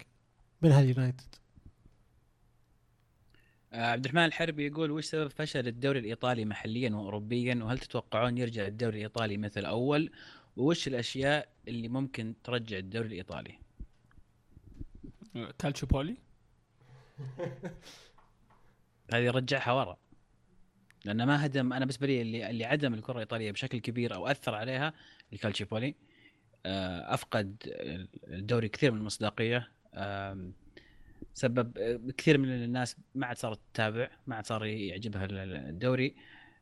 منها اليونايتد
عبد الرحمن الحربي يقول وش سبب فشل الدوري الإيطالي محليا واوروبيا؟ وهل تتوقعون يرجع الدوري الإيطالي مثل أول؟ وش الأشياء اللي ممكن ترجع الدوري الإيطالي؟
كالتشوبولي
هذه رجعها ورا. لأنه ما هدم أنا بالنسبة لي اللي اللي عدم الكرة الإيطالية بشكل كبير أو أثر عليها الكالتشيبولي آه، أفقد الدوري كثير من المصداقية. سبب كثير من الناس ما عاد صارت تتابع ما عاد صار يعجبها ال- ال- الدوري.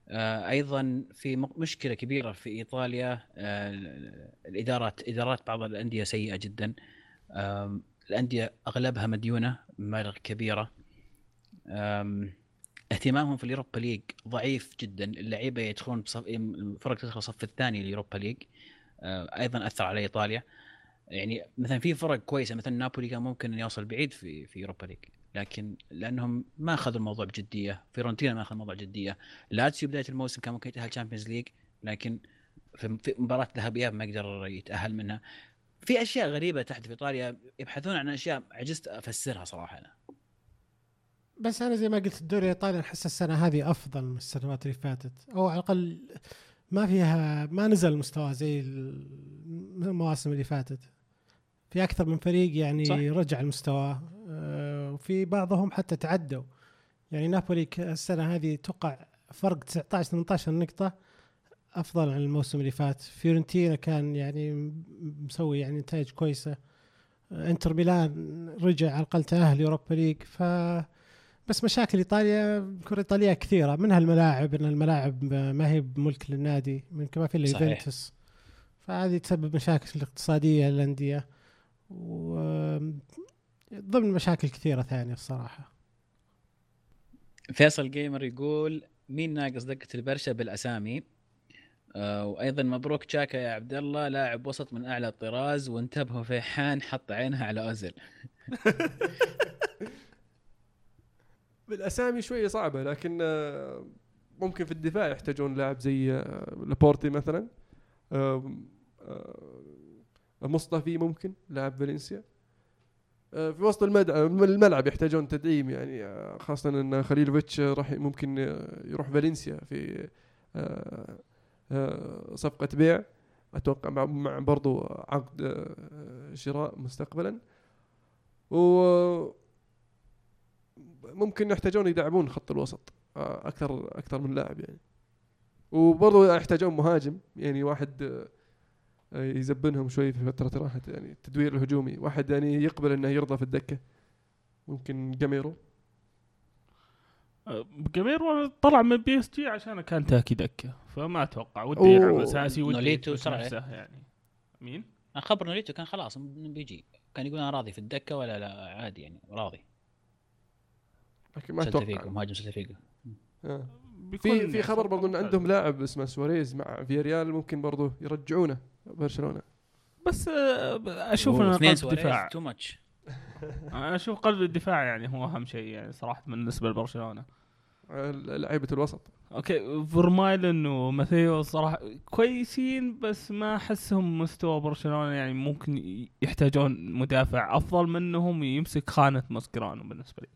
آه، أيضا في مشكلة كبيرة في إيطاليا آه، الإدارات إدارات بعض الأندية سيئة جدا. الأندية أغلبها مديونة مبالغ كبيرة. اهتمامهم في ال Europa League ضعيف جدا. اللعيبة يدخلون الفرق تدخل الصف الثاني ال Europa League. آه، أيضا أثر على إيطاليا. يعني مثلا في فرق كويسة مثلا نابولي كان ممكن أن يوصل بعيد في في Europa League لكن لأنهم ما أخذوا الموضوع بجدية فيورنتينا ما اخذ الموضوع بجدية لاتسيو بداية الموسم كان ممكن يتأهل Champions League لكن في مباراة ذهاب اياب ما قدر يتأهل منها. في أشياء غريبة تحت في إيطاليا يبحثون عن أشياء عجزت أفسرها صراحة أنا.
بس أنا زي ما قلت الدوري الإيطالي أحس السنة هذه أفضل من السنوات اللي فاتت. أو على الأقل ما فيها ما نزل مستوى زي المواسم اللي فاتت. في أكثر من فريق يعني
صح.
رجع المستوى آه، وفي بعضهم حتى تعدوا. يعني نابولي السنة هذه توقع فرق 19 18 نقطة أفضل عن الموسم اللي فات. فيورنتينا كان يعني مسوي يعني نتائج كويسة. آه، إنتر ميلان رجع على الأقل تأهل Europa League. ف بس مشاكل إيطاليا الكره الايطاليه كثيرة. منها الملاعب إن الملاعب ما هي بملك للنادي يمكن ما في الا
صحيح.
يوفنتوس فهذه تسبب مشاكل اقتصادية للأندية. ضمن مشاكل كثيرة ثانية الصراحة.
فيصل جيمر يقول مين ناقص دقة البرشا بالأسامي؟ آه وأيضا مبروك تشاكا يا عبد الله لاعب وسط من أعلى الطراز وانتبهوا فيحان حط عينها على أوزيل.
بالأسامي شوية صعبة لكن آه، ممكن في الدفاع يحتاجون لاعب زي آه، لابورتي مثلا. آه، مصطفي ممكن لاعب فالنسيا. آه، في وسط الملعب يحتاجون تدعيم يعني آه، خاصة أن خليلوفيتش راح ممكن آه، يروح فالنسيا في صفقة بيع. أتوقع مع, برضو عقد شراء مستقبلا. و ممكن يحتاجون يدعمون خط الوسط أكثر أكثر من لاعب يعني. وبرضه يحتاجون مهاجم يعني واحد يزبنهم شوي في فترة راحة يعني التدوير الهجومي. واحد يعني يقبل إنه يرضى في الدكة. ممكن جاميرو.
جاميرو طلع من PSG عشان كان تاكي دكة. فما أتوقع. ودي. يلعب أساسي ودي
نوليتو
يعني. مين؟
خبر نوليتو كان خلاص بيجي كان يقول أنا راضي في الدكة ولا لا عادي يعني راضي.
لكن ما أتوقع.
مهاجم سيلتا فيجو.
آه. في في خبر برضو
إن
عندهم لاعب اسمه سواريز مع فياريال ممكن برضو يرجعونه. برشلونة.
بس آه، أشوف ان قلب الدفاع.
too much
أنا أشوف قلب الدفاع يعني هو أهم شيء يعني صراحة بالنسبة
لبرشلونة. لعيبة الوسط.
okay فيرمايلين وماثيو الصراحه كويسين بس ما أحسهم مستوى برشلونة يعني ممكن يحتاجون مدافع أفضل منهم يمسك خانة ماسكرانو بالنسبة لي.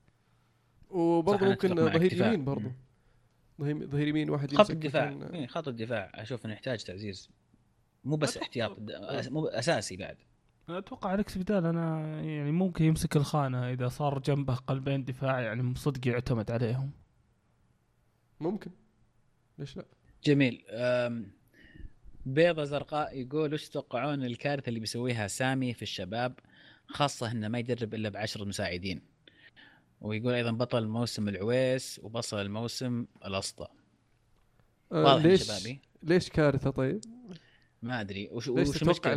أنا
ممكن ظهير. يمين برضو
مم.
ظهير يمين واحد
خط الدفاع. إيه، خط الدفاع. أشوف إنه يحتاج تعزيز. مو بس احتياط مو أساسي بعد.
أتوقع اليكس بدال أنا يعني ممكن يمسك الخانة إذا صار جنبه قلبين دفاع يعني صدق يعتمد عليهم.
ممكن. ليش لا؟
جميل. أم، بيضة زرقاء يقول وش تتوقعون الكارثة اللي بيسويها سامي في الشباب؟ خاصة إنه ما يدرب إلا بعشر مساعدين. ويقول أيضا بطل الموسم العويس وبطل الموسم
الأسطى.
واضح إن
ليش
شبابي؟
ليش كارثة طيب؟
ما أدري. وش وش
تتوقع
المشكلة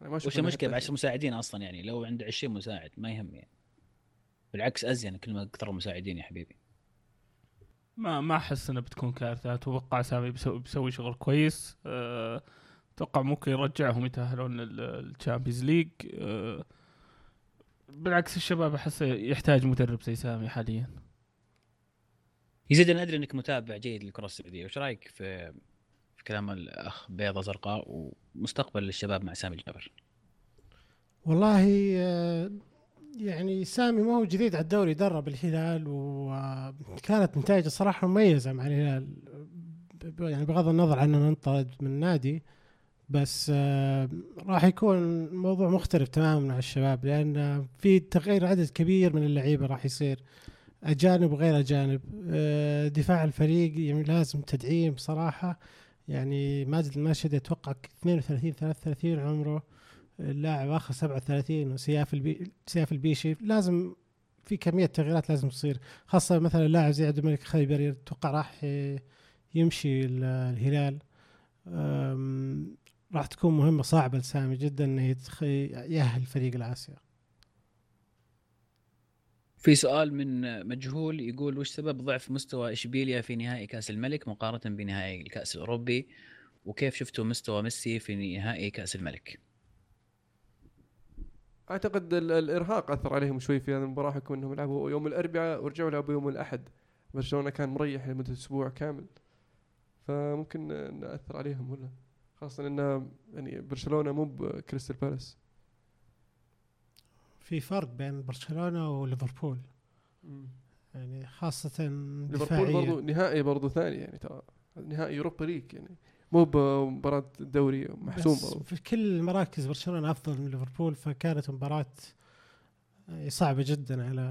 بعشر وش
حتى-
بعشر مساعدين أصلا يعني؟ لو عنده 20 مساعد ما يهم يعني. بالعكس أزين كل ما كثر المساعدين يا حبيبي.
ما ما أحس انها بتكون كارثة. أتوقع سامي بيسوي, بيسوي شغل كويس. أه، أتوقع ممكن يرجعهم يتأهلون ال Champions League أه، بالعكس الشباب أحس يحتاج مدرب زي سامي حاليا.
يزيد أنا أدري إنك متابع جيد للكرة السعودية. وش رأيك في كلام الأخ بيضة زرقاء ومستقبل الشباب مع سامي الجابر.
والله آه، يعني سامي ما هو جديد على الدوري درب الهلال وكانت نتائجه صراحة مميزة مع الهلال. يعني بغض النظر عن إنه انطرد من النادي بس آه، راح يكون موضوع مختلف تماما مع الشباب لأن في تغيير عدد كبير من اللعيبة راح يصير. أجانب وغير أجانب آه، دفاع الفريق يعني لازم تدعيم صراحة. يعني ماجد الماشد أتوقع 32 33 عمره اللاعب آخر 37 وسياف البي... سياف البيشي. لازم في كمية تغييرات لازم تصير خاصة مثلا لاعب زي عبد الملك خيبر أتوقع راح يمشي ال- الهلال. راح تكون مهمة صعبة لسامي جدا إنه يتخ... يأهل فريق الآسيا.
في سؤال من مجهول يقول وش سبب ضعف مستوى إشبيليا في نهائي كأس الملك مقارنة بنهائي الكأس الأوروبي؟ وكيف شفتوا مستوى ميسي في نهائي كأس الملك؟
أعتقد ال- الإرهاق أثر عليهم شوي في هذه المباراة حكم إنهم لعبوا يوم الأربعاء ورجعوا لعبوا يوم الأحد. برشلونة كان مريح لمدة أسبوع كامل. فممكن أثر عليهم ولا؟ خاصة ان يعني برشلونة مو بكريستال بالاس.
في فرق بين برشلونة وليفربول يعني خاصة
ليفربول برضو نهائي برضو ثاني يعني ترى نهائي Europa League يعني مو بمباراه دوري محسوم
بس. في كل المراكز برشلونة أفضل من ليفربول فكانت مباراة صعبة جدا على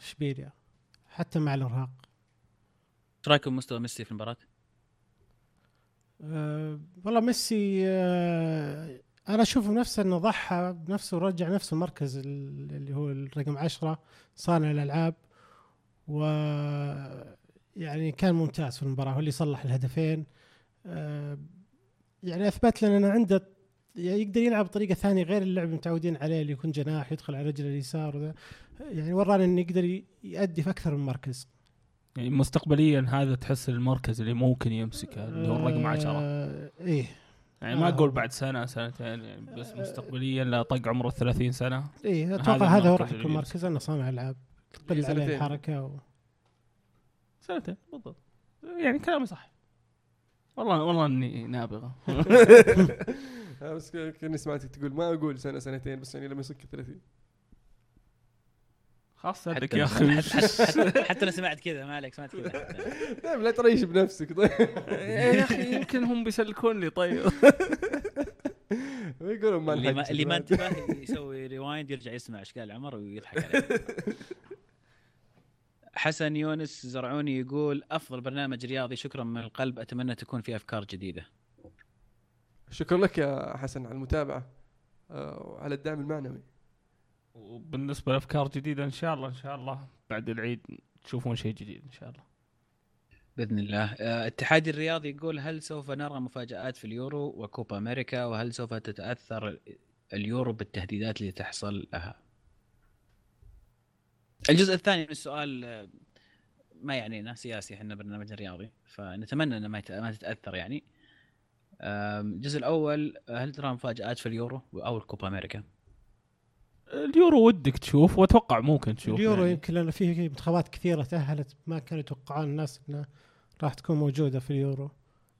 إشبيليا حتى مع الإرهاق
إيش رايكم مستوى ميسي في المباراة؟
أه والله ميسي أه أنا أشوف نفسه إنه ضحى بنفسه ورجع نفسه المركز ال- اللي هو الرقم عشرة صانع الألعاب و يعني كان ممتاز في المباراة هو اللي صلح الهدفين. أه يعني أثبت لنا إنه عنده يعني يقدر يلعب بطريقة ثانية غير اللعب المتعودين عليه اللي يكون جناح يدخل على رجله اليسار وذا. يعني ورانا إنه يقدر يأدي في أكثر من مركز.
يعني مستقبليا هذا تحس المركز اللي ممكن يمسكه اللي هو الرقم 10
آه، إيه.
يعني ما
آه.
أقول بعد سنة سنتين يعني بس مستقبليا لا طق عمره 30 سنة
إيه
هذا
أتوقع هذا هو راح يكون
يمسك.
مركز إنه صانع ألعاب تقل عليه
سنتين.
الحركة و...
سنتين بالضبط يعني كلامي صح والله والله إني نابغة
آه، بس ك- كاني سمعتك تقول ما أقول سنة سنتين بس يعني لما يصك 30
خلاص
حتى
صدق يا أخي.
حتى, أنا سمعت كذا ما عليك سمعت كذا.
دائما لا تريش بنفسك طيب.
يا أخي يمكن هم بيسلكون لي طيب.
يقولون ما
اللي ما اللي ما. انتبه يسوي ريوايند يرجع يسمع إيش قال عمر ويضحك عليه. حسن يونس زرعوني يقول أفضل برنامج رياضي شكرا من القلب أتمنى تكون فيه أفكار جديدة.
شكرا لك يا حسن على المتابعة آه، وعلى الدعم المعنوي.
وبالنسبة لأفكار جديدة إن شاء الله إن شاء الله بعد العيد تشوفون شيء جديد إن شاء الله.
بإذن الله. آه، الاتحاد الرياضي يقول هل سوف نرى مفاجآت في اليورو وكوبا أمريكا؟ وهل سوف تتأثر اليورو بالتهديدات اللي تحصل لها؟ الجزء الثاني من السؤال آه، ما يعنينا سياسي. إحنا برنامج رياضي فنتمنى إنه ما ما تتأثر يعني. الجزء الأول آه، هل ترى مفاجآت في اليورو أو الكوبا أمريكا؟
اليورو ودك تشوف وأتوقع ممكن تشوف
اليورو
يعني.
يمكن لأنه في منتخبات كثيرة تأهلت ما كانوا يتوقعون الناس إنها راح تكون موجودة في اليورو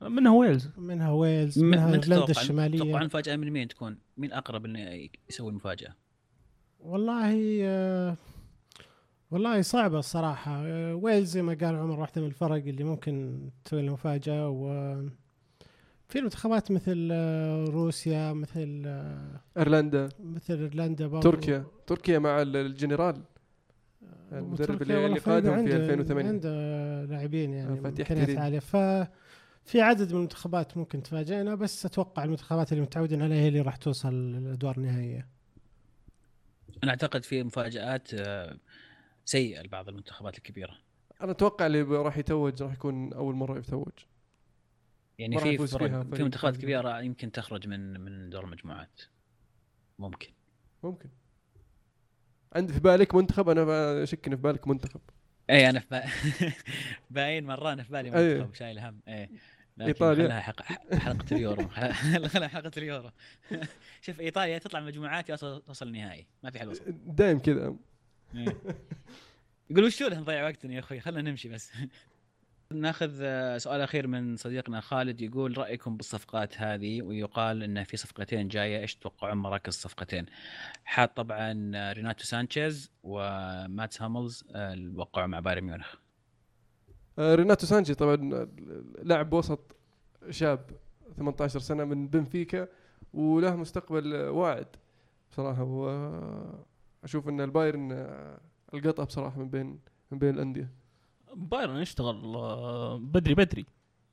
منها ويلز
منها ويلز
من-
منها
من
ايرلندا
تتوقع تتوقع
الشماليه
المفاجأة من مين تكون؟ مين اقرب إنه يسوي المفاجاه؟
والله آه، والله صعبة الصراحة آه، ويلز زي ما قال عمر واحدة من الفرق اللي ممكن تسوي له مفاجأة و في منتخبات مثل آه، روسيا مثل آه،
إيرلندا.
مثل إيرلندا برضو.
تركيا. تركيا مع ال- الجنرال. المدرب اللي- اللي قادهم في
عنده-
2008.
عنده لاعبين
آه،
يعني
فتح
امكانيات
تيرين.
عالية. ف في عدد من المنتخبات ممكن تفاجئنا بس أتوقع المنتخبات اللي متعودين عليها هي اللي راح توصل للأدوار النهائية.
أنا أعتقد في مفاجآت آه، سيئة لبعض المنتخبات الكبيرة.
أنا أتوقع اللي راح يتوج راح يكون أول مرة يتوج.
يعني في فرق في منتخبات. كبيرة يمكن تخرج من من دور المجموعات. ممكن.
ممكن. عندي في بالك منتخب؟ أنا اشك ان في بالك منتخب.
اي أنا في با... باين مرة أنا في بالي
أي.
منتخب شايل هم. اي لكن
إيطاليا.
خلها حق... حلقة اليورو. خلها حلقة اليورو. شوف إيطاليا تطلع مجموعات توصل توصل النهائي. ما في حل وسط
دايم كذا.
إيه. يقول وش له نضيع وقتنا يا أخوي. خلينا نمشي بس. ناخذ آه، سؤال أخير من صديقنا خالد يقول رأيكم بالصفقات هذه ويقال انه في صفقتين جاية إيش تتوقعون مراكز الصفقتين؟ حاط طبعا آه، ريناتو سانشيز وماتس هاملز آه، وقعوا مع بايرن ميونخ.
ريناتو سانشي طبعا لاعب وسط شاب 18 سنة من بنفيكا وله مستقبل واعد بصراحة واشوف إن البايرن القطع بصراحة من بين من بين الأندية
بايرن يشتغل آه، بدري بدري.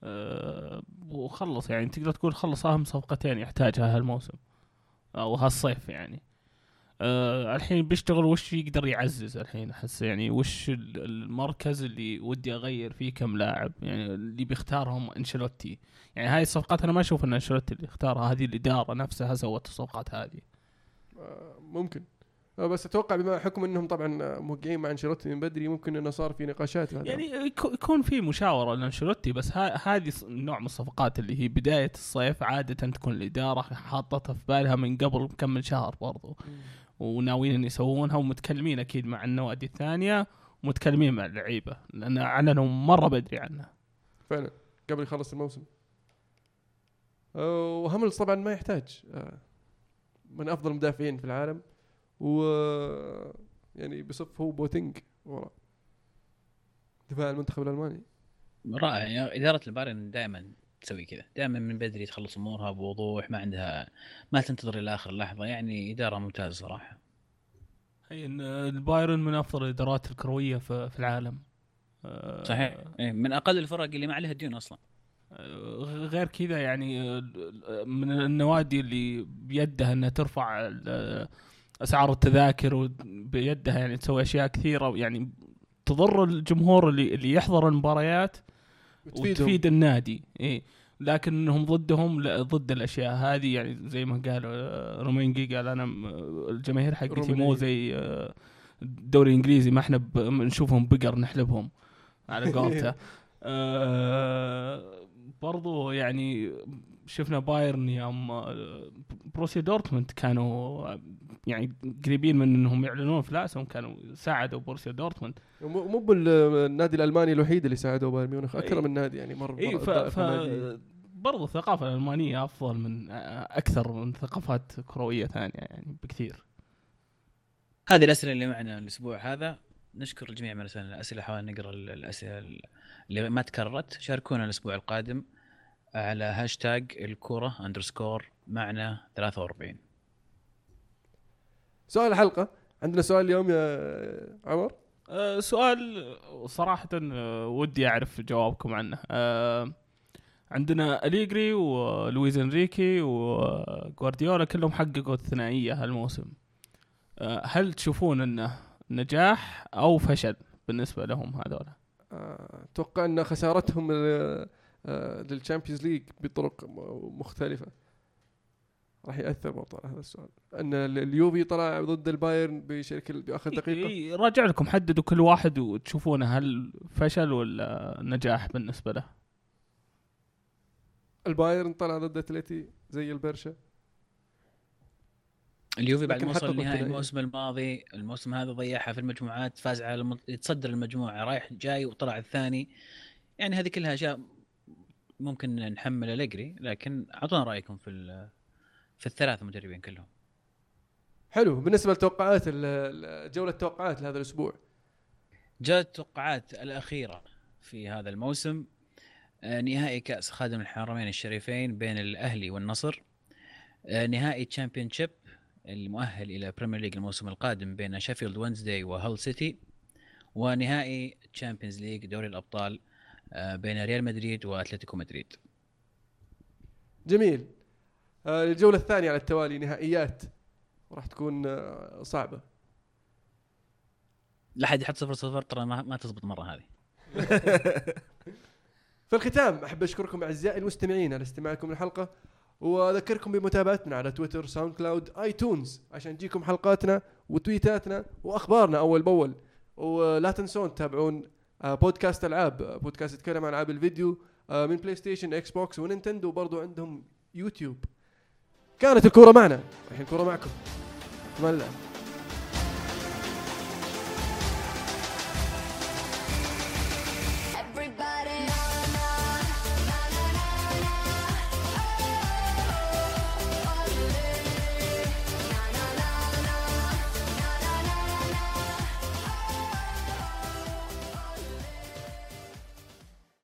آه، وخلص يعني تقدر تقول خلص أهم صفقتين يحتاجها هالموسم. أو هالصيف يعني. آه الحين بيشتغل وش يقدر يعزز الحين؟ أحس يعني وش ال- المركز اللي ودي أغير فيه كم لاعب؟ يعني اللي بيختارهم أنشيلوتي. يعني هاي الصفقات أنا ما أشوف إن أنشيلوتي اللي اختارها هذه الإدارة نفسها سوت الصفقات هذه.
ممكن. بس أتوقع بما حكم إنهم طبعا آه، موقعين مع أنشيلوتي من بدري ممكن إنه صار في نقاشات هذا.
يعني يكو- يكون في مشاورة لأنشيلوتي بس هذه نوع من الصفقات اللي هي بداية الصيف عادة تكون الإدارة حاطتها في بالها من قبل كم من شهر برضو. وناويين إن يسوونها ومتكلمين أكيد مع النوادي الثانية ومتكلمين مع اللعيبة لأن أعلنوا مرة بدري عنها.
فعلا قبل يخلص الموسم. آه، وهاملز طبعا ما يحتاج. آه، من أفضل المدافعين في العالم. و يعني بصف هو بواتينج ورا دفاع المنتخب الألماني.
رائع. يعني إدارة البايرن دائما تسوي كذا. دائما من بدري تخلص أمورها بوضوح ما عندها ما تنتظر إلى آخر لحظة. يعني إدارة ممتازة صراحة.
هي إن البايرن من أفضل الإدارات الكروية في في العالم. آه،
صحيح. إيه، من أقل الفرق اللي ما عليها ديون أصلا.
آه، غير كذا يعني آه، من النوادي اللي بيدها إنها ترفع أسعار التذاكر وبيدها يعني تسوي أشياء كثيرة يعني تضر الجمهور اللي اللي يحضر المباريات. وتفيد النادي اي لكن إنهم ضدهم ضد الأشياء هذه يعني زي ما قال آه، رومينجي قال أنا م- الجماهير حقتي مو. زي آه، الدوري الإنجليزي ما إحنا نشوفهم بقر نحلبهم على قولته آه، برضو يعني شفنا بايرن يوم آه، بروسيا دورتموند كانوا آه، يعني قريبين من إنهم يعلنون افلاسهم كانوا ساعدوا بروسيا دورتموند.
مو مو بالنادي الألماني الوحيد اللي ساعده بايرن ميونخ
أكثر.
من نادي يعني مر إي
ف, ف. برضو الثقافة الألمانية أفضل من أكثر من ثقافات كروية ثانية يعني بكثير.
هذه الأسئلة اللي معنا الأسبوع هذا. نشكر الجميع من ارسل الأسئلة حاول نقرأ الأسئلة اللي ما تكررت. شاركونا الأسبوع القادم. على هاشتاج الكوره underscore معنا 43
سؤال الحلقة. عندنا سؤال اليوم يا عمر؟
أه سؤال صراحة أه ودي أعرف جوابكم عنه. أه عندنا أليجري ولويز إنريكي وغوارديولا كلهم حققوا الثنائية هالموسم. أه هل تشوفون إنه نجاح أو فشل بالنسبة لهم هذولا؟
آه، أتوقع إن خسارتهم لل Champions League بطرق مختلفة. راح يأثر برضه على هذا السؤال. أن ال- اليوفي طلع ضد البايرن بشكل باخر
دقيقة. راجع لكم حددوا كل واحد وتشوفونه هل فشل ولا نجاح بالنسبة له.
البايرن طلع ضد أتلتي زي البرشا.
اليوفي بعد ما وصل النهائي
الثنائية.
الموسم الماضي الموسم هذا ضيعها في المجموعات فاز على الم... يتصدر المجموعة رايح جاي وطلع الثاني. يعني هذه كلها أشياء ممكن نحمل اليجري لكن أعطونا رأيكم في. في الثلاثة مدربين كلهم.
حلو. بالنسبة ال- جولة التوقعات لهذا الأسبوع.
جاءت التوقعات الأخيرة في هذا الموسم آه، نهائي كأس خادم الحرمين الشريفين بين الأهلي والنصر. آه، نهائي Championship المؤهل إلى Premier League الموسم القادم بين شيفيلد وينزداي وهل سيتي ونهائي Champions League دوري الأبطال بين ريال مدريد وأتلتيكو مدريد.
جميل. آه، الجولة الثانية على التوالي نهائيات راح تكون آه، صعبة.
لا حد يحط صفر صفر ترى ما, ما تزبط مرة هذه.
في الختام أحب أشكركم أعزائي المستمعين على استماعكم للحلقة وأذكركم بمتابعتنا على تويتر SoundCloud iTunes عشان تجيكم حلقاتنا وتويتاتنا وأخبارنا أول بأول. ولا تنسون تتابعون آه، بودكاست ألعاب. آه، بودكاست يتكلم عن ألعاب الفيديو آه، من PlayStation Xbox و Nintendo وبرضو عندهم يوتيوب. كانت الكورة معنا. الحين الكوره معكم. تمام